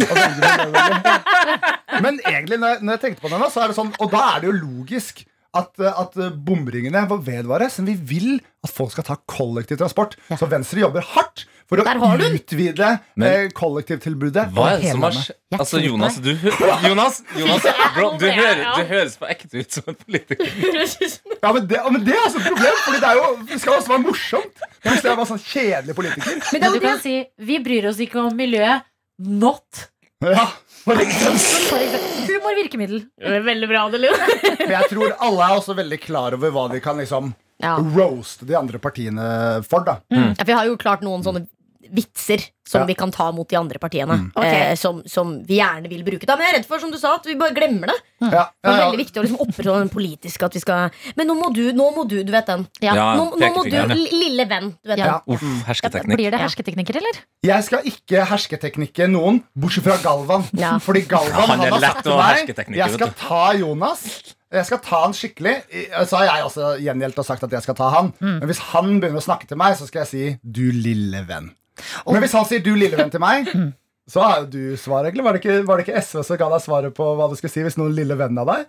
Speaker 10: Men egentlig, når jeg, når jeg tenkte på det nå, så er det sånn Og da er det jo logisk at, eh, at eh, bomringene må vedvare. Som vi vil at folk skal ta kollektivtransport. Så Venstre jobber hardt for å utvide
Speaker 4: Men-
Speaker 10: eh, kollektivtilbudet.
Speaker 4: Hva er det som
Speaker 10: hele
Speaker 4: har skjedd? Altså, Jonas, du, Jonas, Jonas bro, du, hører, du høres på ekte ut som en politiker.
Speaker 10: Ja, men det, men det er altså et problem, for det, jo, det skal også være morsomt. Hvis jeg var sånn kjedelig politiker.
Speaker 11: Men det
Speaker 3: Men
Speaker 11: er
Speaker 3: du
Speaker 11: jo det
Speaker 3: kan si 'vi bryr oss ikke om miljøet'. Not.
Speaker 10: Ja, for eksempel.
Speaker 3: For eksempel. Humorvirkemiddel.
Speaker 11: Veldig bra, Adelin.
Speaker 10: Men jeg tror alle er også veldig klar over hva de kan liksom
Speaker 11: Ja.
Speaker 10: roaste de andre partiene for. da
Speaker 11: Ja, for vi har jo klart noen sånne vitser som
Speaker 10: Ja.
Speaker 11: vi kan ta mot de andre partiene.
Speaker 3: Ok.
Speaker 11: Eh, som, som vi gjerne vil bruke. Da. Men jeg er redd for, som du sa, at vi bare glemmer det.
Speaker 10: ja,
Speaker 11: Det er veldig viktig å liksom opprettholde den politiske at vi skal Men nå må du, nå må du, du vet den.
Speaker 3: Ja.
Speaker 4: Ja,
Speaker 11: Nå, nå må du, lille venn. Du vet
Speaker 3: Ja.
Speaker 11: den.
Speaker 4: Uff, hersketeknikk.
Speaker 3: Blir det hersketeknikker, eller?
Speaker 10: Jeg skal ikke hersketeknikke noen, bortsett fra Galvan.
Speaker 11: Ja.
Speaker 10: Fordi Galvan
Speaker 4: Ja, han
Speaker 10: han
Speaker 4: er
Speaker 10: har sagt til meg Jeg skal ta Jonas. Jeg skal ta han skikkelig. Så har jeg også gjengjeldt og sagt at jeg skal ta han.
Speaker 3: Mm.
Speaker 10: Men hvis han begynner å snakke til meg, så skal jeg si 'du lille venn'. Men hvis han sier 'du lille venn' til meg, så har jo du svaret, egentlig. Var det ikke, var det ikke SV som ga deg svaret på hva du skulle si hvis noen lille venn av deg?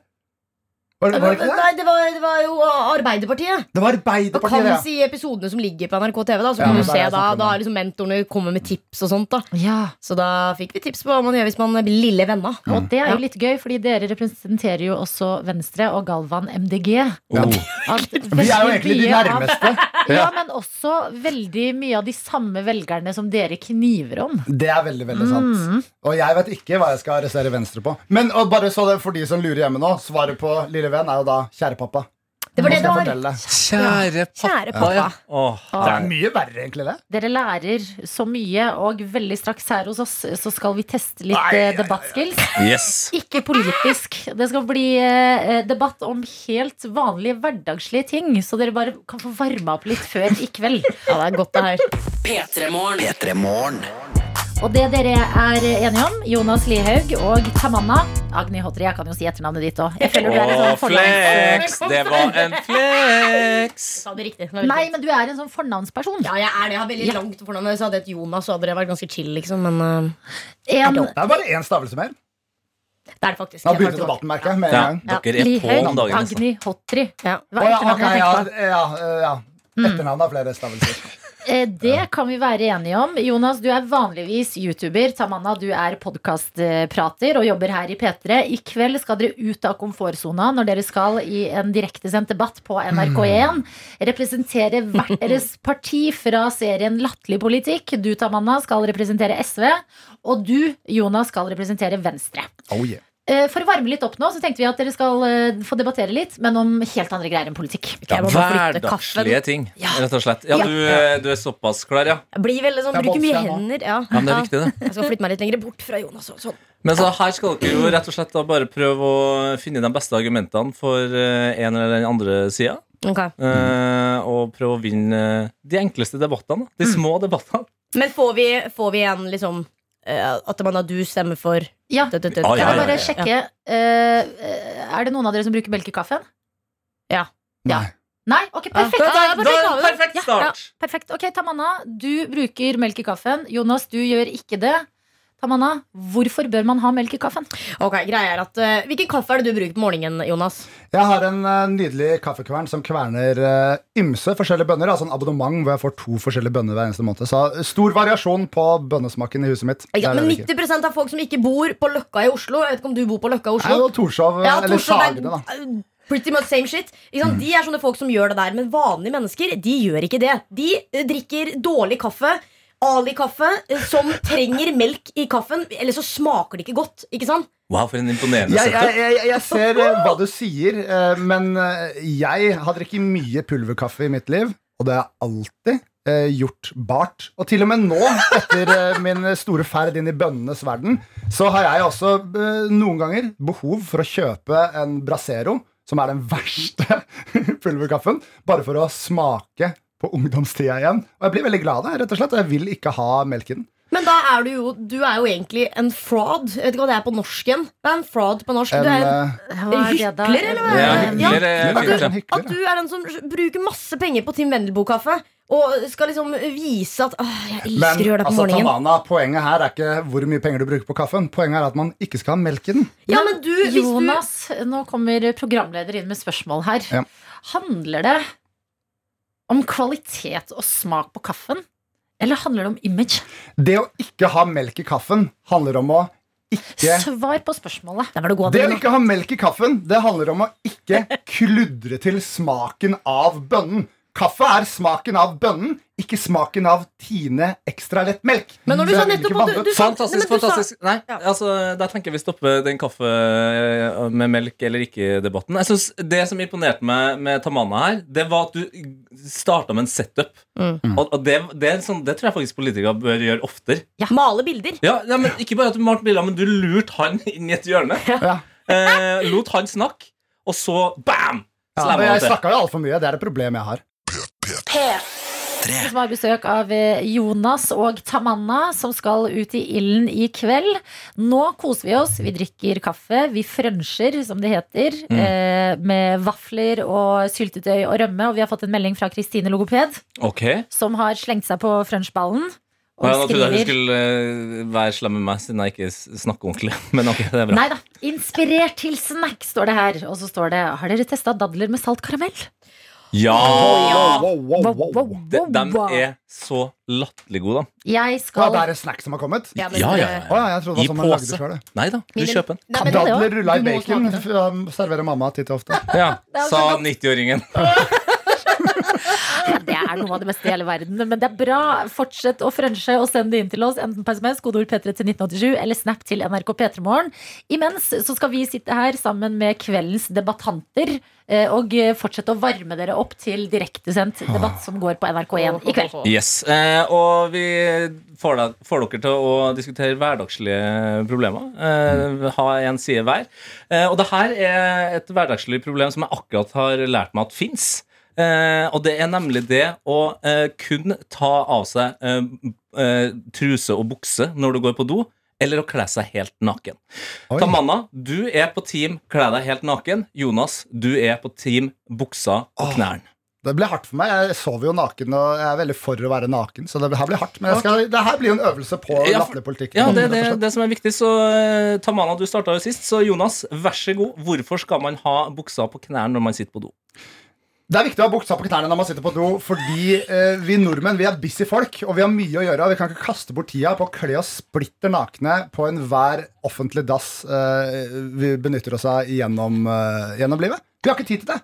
Speaker 10: Var det, var det ikke det?
Speaker 11: Nei, det var, det var jo Arbeiderpartiet.
Speaker 10: Det var
Speaker 11: Og kan
Speaker 10: Arbeiderpartiet, ja.
Speaker 11: si episodene som ligger på NRK TV. Da, så
Speaker 10: Ja,
Speaker 11: kan
Speaker 10: men
Speaker 11: du se da, da er liksom mentorene kommer med tips og sånt. da
Speaker 3: Ja.
Speaker 11: Så da fikk vi tips på hva man gjør hvis man blir lille venna.
Speaker 3: Og det er jo litt gøy, fordi dere representerer jo også Venstre og Galvan MDG.
Speaker 10: Oh.
Speaker 3: At
Speaker 10: Vi er jo egentlig de nærmeste.
Speaker 3: Ja, men også veldig mye av de samme velgerne som dere kniver om.
Speaker 10: Det er veldig, veldig sant. Og jeg vet ikke hva jeg skal arrestere Venstre på. Men og bare så det for de som lurer hjemme nå, svaret på lille venn er jo da kjære pappa.
Speaker 11: Det var det det var.
Speaker 10: Kjære
Speaker 4: Kjære
Speaker 11: Kjære pappa.
Speaker 4: Ja. Åh,
Speaker 10: Det er mye verre, egentlig, det.
Speaker 3: Dere lærer så mye, og veldig straks her hos oss så skal vi teste litt
Speaker 10: Ai,
Speaker 3: eh, debattskills.
Speaker 4: Yes.
Speaker 3: Ikke politisk. Det skal bli eh, debatt om helt vanlige hverdagslige ting, så dere bare kan få varma opp litt før i kveld.
Speaker 11: Ja, det er godt det her.
Speaker 1: P3morgen.
Speaker 2: P3 Morgen.
Speaker 3: Og det dere er enige om, Jonas Lihaug og Tamanna Agni Hotri, jeg kan jo si etternavnet ditt òg. Er sånn
Speaker 4: flex! Det var en flex!
Speaker 3: Nei, men du er en sånn fornavnsperson.
Speaker 11: Ja, jeg er det. Jeg har veldig
Speaker 3: Ja.
Speaker 11: langt fornavn. Hvis jeg hadde hett Jonas, så hadde det vært ganske chill, liksom. Men uh,
Speaker 3: En,
Speaker 10: Det er bare én stavelse mer.
Speaker 11: det er det faktisk.
Speaker 10: Da
Speaker 11: begynner
Speaker 10: begynte debatten, merker jeg.
Speaker 4: Ja,
Speaker 3: ja,
Speaker 4: dere er på om dagen. Altså.
Speaker 3: Agni Hotri.
Speaker 11: Ja.
Speaker 3: Var
Speaker 10: ja,
Speaker 3: etternavnet jeg
Speaker 10: ja,
Speaker 3: tenkte på.
Speaker 10: ja, eh, ja. Etternavnet har flere stavelser.
Speaker 3: Eh, Det kan vi være enige om. Jonas, du er vanligvis YouTuber. Tamanna, du er podkastprater og jobber her i P3. I kveld skal dere ut av komfortsona når dere skal i en direktesendt debatt på NRK1. Representere hvert deres parti fra serien Latterlig politikk. Du, Tamanna, skal representere SV. Og du, Jonas, skal representere Venstre.
Speaker 10: Oh, yeah.
Speaker 3: Eh, For å varme litt opp nå, så tenkte vi at dere skal eh, få debattere litt, men om helt andre greier enn politikk.
Speaker 11: Må
Speaker 4: Hverdagslige
Speaker 11: ting,
Speaker 4: ting, rett og slett. Ja,
Speaker 11: Ja.
Speaker 4: du, eh, du er såpass klar, ja.
Speaker 11: Jeg blir veldig sånn,
Speaker 10: er
Speaker 11: bruker mye hender. Ja.
Speaker 4: ja men det er viktig, det.
Speaker 11: Jeg skal flytte meg litt lenger bort fra Jonas. Og sånn.
Speaker 4: Men så her skal dere jo rett og slett da bare prøve å finne de beste argumentene for en eller den andre sida.
Speaker 11: Okay.
Speaker 4: Uh, og prøve å vinne de enkleste debattene. De små debattene.
Speaker 11: Men får vi, får vi en liksom At man har du stemmer for
Speaker 3: Ja.
Speaker 11: død, død, død.
Speaker 4: Ah,
Speaker 3: Jeg
Speaker 4: ja,
Speaker 3: vil
Speaker 4: ja,
Speaker 3: bare
Speaker 4: ja.
Speaker 3: sjekke eh, Er det noen av dere som bruker melkekaffen? Ja.
Speaker 10: Nei.
Speaker 3: Nei? Ok,
Speaker 11: Ja,
Speaker 3: perfekt.
Speaker 11: da- da- da-
Speaker 3: perfekt.
Speaker 11: da-
Speaker 4: perfekt
Speaker 3: Ja,
Speaker 4: start.
Speaker 3: ja, perfekt. Ok, Tamanna, du bruker melk i kaffen. Jonas, du gjør ikke det. Tamanna, hvorfor bør man ha melk i kaffen?
Speaker 11: Ok, greia er at uh, Hvilken kaffe er det du bruker på morgenen, Jonas?
Speaker 10: Jeg har en uh, nydelig kaffekvern som kverner uh, ymse forskjellige bønner. Altså en abonnement hvor jeg får to forskjellige bønner hver eneste måned. Så stor variasjon på bønnesmaken i huset mitt.
Speaker 11: Ja, men
Speaker 10: det det ikke.
Speaker 11: 90% av folk som ikke bor på Løkka i Oslo Jeg vet ikke om du bor på Løkka i Oslo?
Speaker 10: Nei, Torshov,
Speaker 11: Ja,
Speaker 10: eller
Speaker 11: er-
Speaker 10: Sagene, da.
Speaker 11: Pretty much same shit. Sant? De er sånne folk som gjør det der, men vanlige mennesker de gjør ikke det. De drikker dårlig kaffe. Ali-kaffe eh, som trenger melk i kaffen, eller så smaker det ikke godt. Ikke sant?
Speaker 4: Wow, for en imponerende
Speaker 10: Jeg, jeg, jeg, jeg ser eh, hva du sier, eh, men jeg har drukket mye pulverkaffe i mitt liv. Og det har jeg alltid gjort bart. Og til og med nå, etter min store ferd inn i bønnenes verden, så har jeg også noen ganger behov for å kjøpe en Brasero, som er den verste pulverkaffen, bare for å smake på ungdomstida igjen. Og jeg blir veldig glad av det, rett og slett. og Jeg vil ikke ha melk i den.
Speaker 11: Men da er du jo Du er jo egentlig en fraud. Jeg vet ikke hva det er på norsk igjen. Hva er en fraud på norsk? Du
Speaker 10: En,
Speaker 11: er en
Speaker 10: eh,
Speaker 3: er
Speaker 11: hykler, eller hva?
Speaker 4: Ja,
Speaker 11: Ja,
Speaker 4: hykler
Speaker 10: hykler,
Speaker 4: fint, ja.
Speaker 11: At du er den som bruker masse penger på Tim Wendelboe-kaffe og skal liksom vise at åh, jeg elsker
Speaker 10: Men
Speaker 11: å gjøre det på
Speaker 10: altså,
Speaker 11: morgenen.
Speaker 10: Tamana, poenget her er ikke hvor mye penger du bruker på kaffen. Poenget er at man ikke skal ha melk i den.
Speaker 11: Ja, men du, hvis du
Speaker 3: Jonas, nå kommer programleder inn med spørsmål her.
Speaker 10: Ja.
Speaker 3: Handler det om kvalitet og smak på kaffen? Eller handler det om image?
Speaker 10: Det å ikke ha melk i kaffen handler om å ikke
Speaker 3: Svar på spørsmålet.
Speaker 11: God,
Speaker 10: Det å ikke ha melk i kaffen, det handler om å ikke kludre til smaken av bønnen. Kaffe er smaken av bønnen, ikke smaken av Tine ekstra lett melk.
Speaker 11: Men når du sa nettopp du, du
Speaker 4: Fantastisk,
Speaker 11: Nei, du sa-
Speaker 4: fantastisk. Nei,
Speaker 11: Ja.
Speaker 4: altså, Der tenker jeg vi stopper den kaffe eh, med melk eller ikke-debatten. Jeg synes Det som imponerte meg med Tamanna her, det var at du starta med en setup.
Speaker 11: Mm.
Speaker 4: Og, og det, det, er sånn, det tror jeg faktisk politikere bør gjøre oftere.
Speaker 11: Male bilder.
Speaker 4: Ja, ja, men Ikke bare at du malte bilder, men du lurte han inn i et hjørne.
Speaker 10: Ja.
Speaker 4: Eh, lot han snakke, og så bam!
Speaker 10: Ja, jeg snakka jo altfor mye. Det er et problem jeg har.
Speaker 2: Tre.
Speaker 3: Som har besøk av eh, Jonas og Tamanna, som skal ut i ilden i kveld. Nå koser vi oss. Vi drikker kaffe. Vi frønsjer, som det heter.
Speaker 4: Mm.
Speaker 3: Eh, med vafler og syltetøy og rømme. Og vi har fått en melding fra Kristine Logoped,
Speaker 4: okay.
Speaker 3: som har slengt seg på frønsjballen. og
Speaker 4: Ja, nå trodde jeg
Speaker 3: skriver
Speaker 4: skulle eh, være slem med meg, siden jeg ikke snakker ordentlig. Men ok, det er bra.
Speaker 3: Nei da. Inspirert til snack, står det her. Og så står det Har dere testa dadler med salt karamell?
Speaker 4: Ja!
Speaker 10: Wow, wow, wow, wow.
Speaker 4: De, de er så latterlig gode, da.
Speaker 3: Jeg skal
Speaker 10: det er en snack som har kommet?
Speaker 11: Ja,
Speaker 4: Ja, ja, ja.
Speaker 10: Oh, ja, jeg trodde det var sånn man lagde det selv.
Speaker 4: Nei da, du kjøper den.
Speaker 10: Dadler rulla i bacon.
Speaker 11: det.
Speaker 10: Serverer mamma titt og ofte.
Speaker 4: Ja, Sa 90-åringen.
Speaker 3: Er noe av det beste i hele verden. Men det er bra. Fortsett å frønsje og send det inn til oss. Enten på SMS, kodeord P3 til 1987, eller Snap til NRK P3morgen. Imens så skal vi sitte her sammen med kveldens debattanter. eh, Og fortsette å varme dere opp til direktesendt debatt som går på NRK1 i kveld.
Speaker 4: Yes, eh, Og vi får, da, får dere til å diskutere hverdagslige problemer. Eh, ha en side hver. Eh, og det her er et hverdagslig problem som jeg akkurat har lært meg at fins. Eh, og det er nemlig det å eh, kun ta av seg eh, eh, truse og bukse når du går på do, eller å kle seg helt naken.
Speaker 10: Oi.
Speaker 4: Tamanna, du er på team kle deg helt naken. Jonas, du er på team buksa og knærne.
Speaker 10: Det ble hardt for meg. Jeg sover jo naken, og jeg er veldig for å være naken. Så det her blir hardt. Men skal, det her blir jo en øvelse på
Speaker 4: Ja,
Speaker 10: politikk.
Speaker 4: Ja, det er det, det som er viktig. Så eh, Tamana, du starta jo sist. Så Jonas, vær så god. Hvorfor skal man ha buksa på knærne når man sitter på do?
Speaker 10: Det er viktig å ha buksa på knærne når man sitter på do, fordi eh, vi nordmenn vi er busy folk, og vi har mye å gjøre. og Vi kan ikke kaste bort tida på å kle oss splitter nakne på enhver offentlig dass eh, vi benytter oss av gjennom, eh, gjennom livet. Vi har ikke tid til det.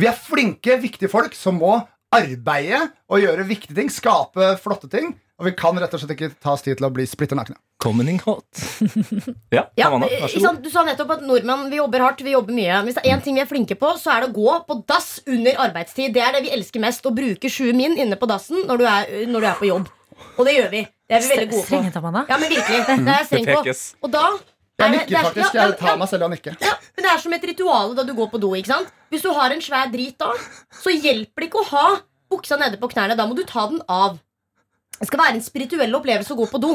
Speaker 10: Vi er flinke, viktige folk som må arbeide og gjøre viktige ting, skape flotte ting. Og vi kan rett og slett ikke ta oss tid til å bli splitter nakne.
Speaker 4: Coming hot. ja,
Speaker 11: Ja, eh,
Speaker 4: vær så god.
Speaker 11: Du sa nettopp at nordmenn vi jobber hardt. vi jobber mye Hvis det er én ting vi er flinke på, så er det å gå på dass under arbeidstid. Det er det vi elsker mest. Å bruke sju min inne på dassen når du er, når du er på jobb. Og det gjør vi. Det er vi veldig gode på.
Speaker 3: Strenge, Tamanna.
Speaker 11: Ja, men virkelig. Det er jeg streng på. Og da
Speaker 10: Jeg
Speaker 11: er det-
Speaker 10: nikker
Speaker 11: er-
Speaker 10: faktisk. Jeg tar meg selv i å nikke.
Speaker 11: ja, men det er som et ritual da du går på do. ikke sant? Hvis du har en svær drit da, så hjelper det ikke å ha buksa nede på knærne. Da må du ta den av. Det skal være en spirituell opplevelse å gå på do.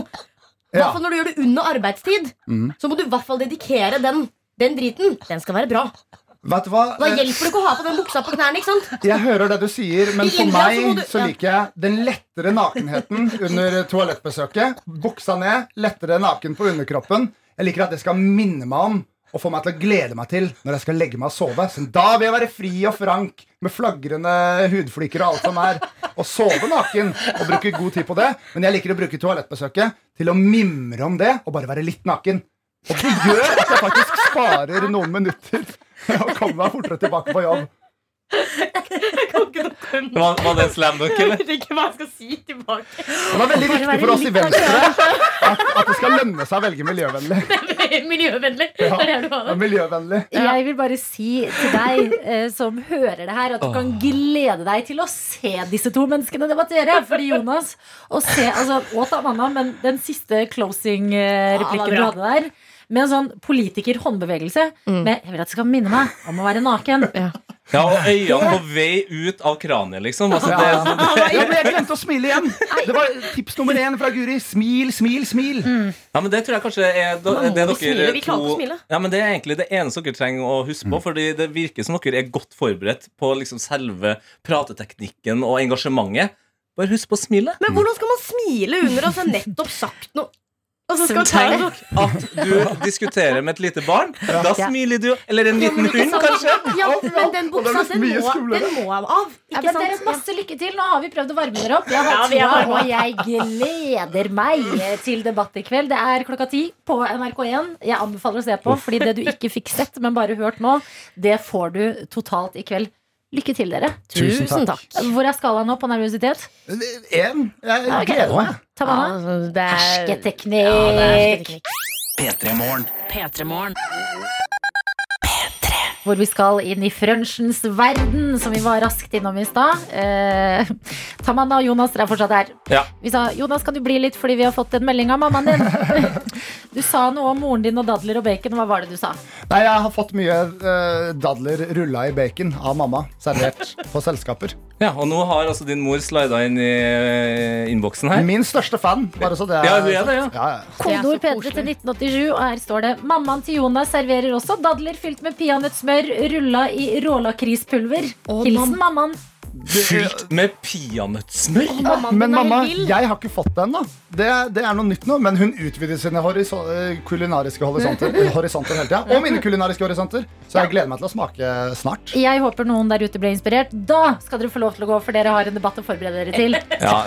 Speaker 11: I hvert fall når du gjør det under arbeidstid.
Speaker 10: Mm.
Speaker 11: Så må du i hvert fall dedikere den, den driten. Den skal være bra.
Speaker 10: Vet du hva?
Speaker 11: Da hjelper det ikke å ha på den buksa på knærne. ikke sant?
Speaker 10: Jeg hører det du sier, men for meg
Speaker 11: så du-
Speaker 10: så liker jeg den lettere nakenheten under toalettbesøket. Buksa ned, lettere naken på underkroppen. Jeg liker at det skal minne meg om og få meg til å glede meg til når jeg skal legge meg og sove. Så da vil jeg være fri og frank med flagrende hudflikker og alt som er. Og sove naken og bruke god tid på det. Men jeg liker å bruke toalettbesøket til å mimre om det og bare være litt naken. Og det gjør at jeg faktisk sparer noen minutter og kommer meg fortere tilbake på jobb.
Speaker 4: Var, var det en slam dunk, eller?
Speaker 11: vet ikke hva jeg skal si tilbake.
Speaker 10: Det var veldig viktig for oss i Venstre at, at det skal lønne seg å velge miljøvennlig.
Speaker 11: Miljøvennlig.
Speaker 10: Ja.
Speaker 11: Det er det du har.
Speaker 10: Ja, miljøvennlig.
Speaker 3: Jeg vil bare si til deg eh, som hører det her, at du kan glede deg til å se disse to menneskene debattere. Fordi Jonas og se, altså, og Tamanna, men den siste closing-replikken du hadde der, med en sånn politiker-håndbevegelse med 'Jeg vil at det skal minne meg om å være naken'.
Speaker 4: Ja, og øynene på vei ut av kraniet, liksom. Altså,
Speaker 10: Ja.
Speaker 4: det,
Speaker 10: Ja, men jeg glemte å smile igjen. Det var tips nummer én fra Guri. Smil, smil, smil.
Speaker 4: Ja, men Det tror jeg kanskje er det
Speaker 11: smile,
Speaker 4: dere
Speaker 11: vi klarer ikke å
Speaker 4: to
Speaker 11: smile.
Speaker 4: Ja, men Det er egentlig det eneste dere trenger å huske på. Fordi det virker som dere er godt forberedt på liksom selve prateteknikken og engasjementet. Bare husk på smilet.
Speaker 11: Men hvordan skal man smile under å altså, ha nettopp sagt noe? Og så skal
Speaker 4: Tenk at du diskuterer med et lite barn. Da
Speaker 3: Ja.
Speaker 4: smiler du. Eller en liten hund,
Speaker 11: sant?
Speaker 4: kanskje.
Speaker 11: Ja, men den buksa, den må, den må av.
Speaker 3: Ja,
Speaker 11: Ikke
Speaker 3: men dere, masse lykke til. Nå har vi prøvd å varme dere opp. Jeg har
Speaker 11: Ja,
Speaker 3: og jeg gleder meg til debatt i kveld. Det er klokka ti på NRK1. Jeg anbefaler å se på, fordi det du ikke fikk sett, men bare hørt nå, det får du totalt i kveld. Lykke til, dere.
Speaker 10: Tusen
Speaker 11: Tusen takk.
Speaker 3: Hvor er skalaen nå på nervøsitet?
Speaker 10: Én. Jeg
Speaker 3: Ja, ok.
Speaker 10: gleder meg.
Speaker 3: Tamanna?
Speaker 11: altså, det er-
Speaker 3: Hersketeknikk.
Speaker 11: Ja, det er hersketeknikk.
Speaker 2: P3 Morgen.
Speaker 1: P3morgen.
Speaker 3: Hvor vi skal inn i frønsjens verden, som vi var raskt innom i stad. Eh, Tamanna og Jonas dere er fortsatt her.
Speaker 4: Ja.
Speaker 3: Vi sa Jonas, kan du bli litt fordi vi har fått en melding av mammaen din? Du sa noe om moren din og dadler og bacon. Hva var det du sa?
Speaker 10: Nei, Jeg har fått mye eh, dadler rulla i bacon av mamma, servert på selskaper.
Speaker 4: Ja, Og nå har altså din mor slida inn i eh, innboksen her.
Speaker 10: Min største fan. Bare så det
Speaker 4: Ja, det er det, ja.
Speaker 10: ja, ja.
Speaker 3: Kodeord
Speaker 11: er
Speaker 3: P3 til 1987, og her står det Mammaen til Jonas serverer også dadler fylt med peanøttsmør rulla i rålakrispulver. Hilsen mammaen.
Speaker 4: Fylt med peanøttsmør.
Speaker 10: Men mamma, jeg har ikke fått det ennå. Det, det er noe nytt nå. Men hun utvider sine eh, kulinariske horisonter, horisonter hele tida. Og mine kulinariske horisonter. Så jeg gleder meg til å smake snart.
Speaker 3: Jeg håper noen der ute ble inspirert. Da skal dere få lov til å gå, for dere har en debatt å forberede dere til.
Speaker 4: Ja,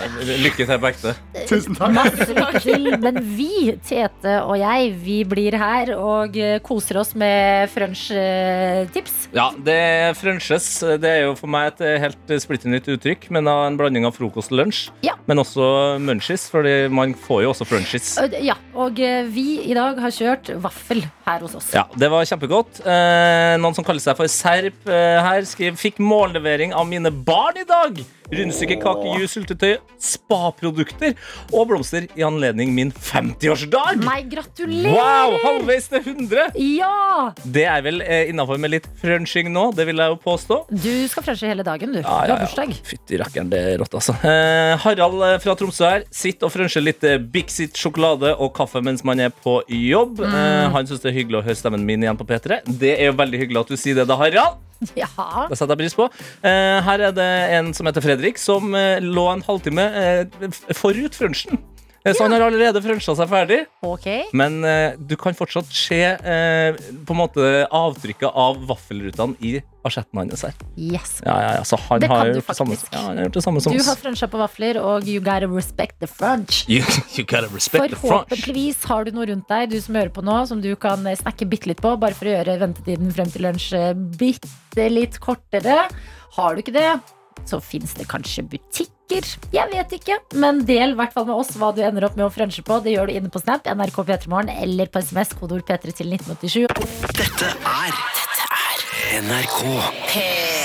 Speaker 4: lykke til på ekte.
Speaker 10: Tusen takk.
Speaker 3: Masse lykke til. Men vi, Tete og jeg, vi blir her og eh, koser oss med frunch-tips.
Speaker 4: Ja, det frunches. Det er jo for meg et eh, helt splitter nytt uttrykk, men av en blanding av frokost og lunsj.
Speaker 3: Ja.
Speaker 4: Men også munchies, fordi man får jo også frunchies.
Speaker 3: Ja, og eh, vi i dag har kjørt vaffel her hos oss.
Speaker 4: Ja, Det var kjempegodt. Eh, noen som kaller seg for Serp eh, her, skriver Fikk mållevering av mine barn i dag. Rundstykke, kake, jus, syltetøy, spaprodukter og blomster i anledning min 50-årsdag.
Speaker 3: Nei, gratulerer!
Speaker 4: Wow, halvveis til 100!
Speaker 3: Ja!
Speaker 4: Det er vel eh, innafor med litt frunching nå, det vil jeg jo påstå.
Speaker 3: Du skal frunche hele dagen, du.
Speaker 4: Ja,
Speaker 3: Du
Speaker 4: ja,
Speaker 3: har
Speaker 4: ja.
Speaker 3: bursdag.
Speaker 4: Fytti rakkeren, det er rått, altså. Eh, Harald eh, fra Tromsø her. Sitter og fruncher litt eh, Bixit sjokolade og kaffe mens man er på jobb.
Speaker 3: Mm.
Speaker 4: Eh, han syns det er hyggelig å høre stemmen min igjen på P3. Det er jo veldig hyggelig at du sier det, da, Harald.
Speaker 3: Ja.
Speaker 4: Det setter jeg pris på. Eh, her er det en som heter Fredrik, som eh, lå en halvtime eh, forut. Eh, Så han har allerede frunsja seg ferdig.
Speaker 3: Ok.
Speaker 4: Men eh, du kan fortsatt se eh, på en måte avtrykket av vaffelrutene i asjetten hans her.
Speaker 3: Yes.
Speaker 4: Ja, ja, ja, så han
Speaker 3: Det kan
Speaker 4: har
Speaker 3: du
Speaker 4: faktisk. samme, ja, han har gjort det samme som
Speaker 3: Du
Speaker 4: oss.
Speaker 3: har fruncha på vafler, og you gotta respect the frunch.
Speaker 4: You, you gotta respect the french.
Speaker 3: Forhåpentligvis har du noe rundt deg du som hører på nå, som du kan eh, snakke bitte litt på, bare for å gjøre ventetiden frem til lunsj eh, bitte litt kortere. Har du ikke det, så fins det kanskje butikker. Jeg vet ikke, men del i hvert fall med oss hva du ender opp med å frunche på. Det gjør du inne på Snap, NRK P3morgen eller på SMS, kodeord P3 til 1987.
Speaker 2: Dette er NRK.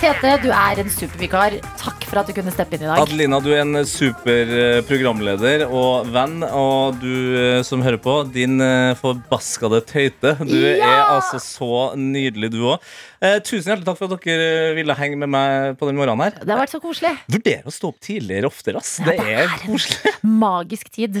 Speaker 3: Tete, du er en supervikar. Takk for at du kunne steppe inn i dag.
Speaker 4: Adelina, du er en super eh, programleder og venn, og du eh, som hører på, din eh, forbaskede tøyte. Du er altså så nydelig, du òg. tusen hjertelig takk for at dere eh, ville henge med meg på den morgenen her.
Speaker 3: Det har vært så koselig.
Speaker 4: Vurder å stå opp tidligere oftere, ass. Det er koselig.
Speaker 3: Magisk tid.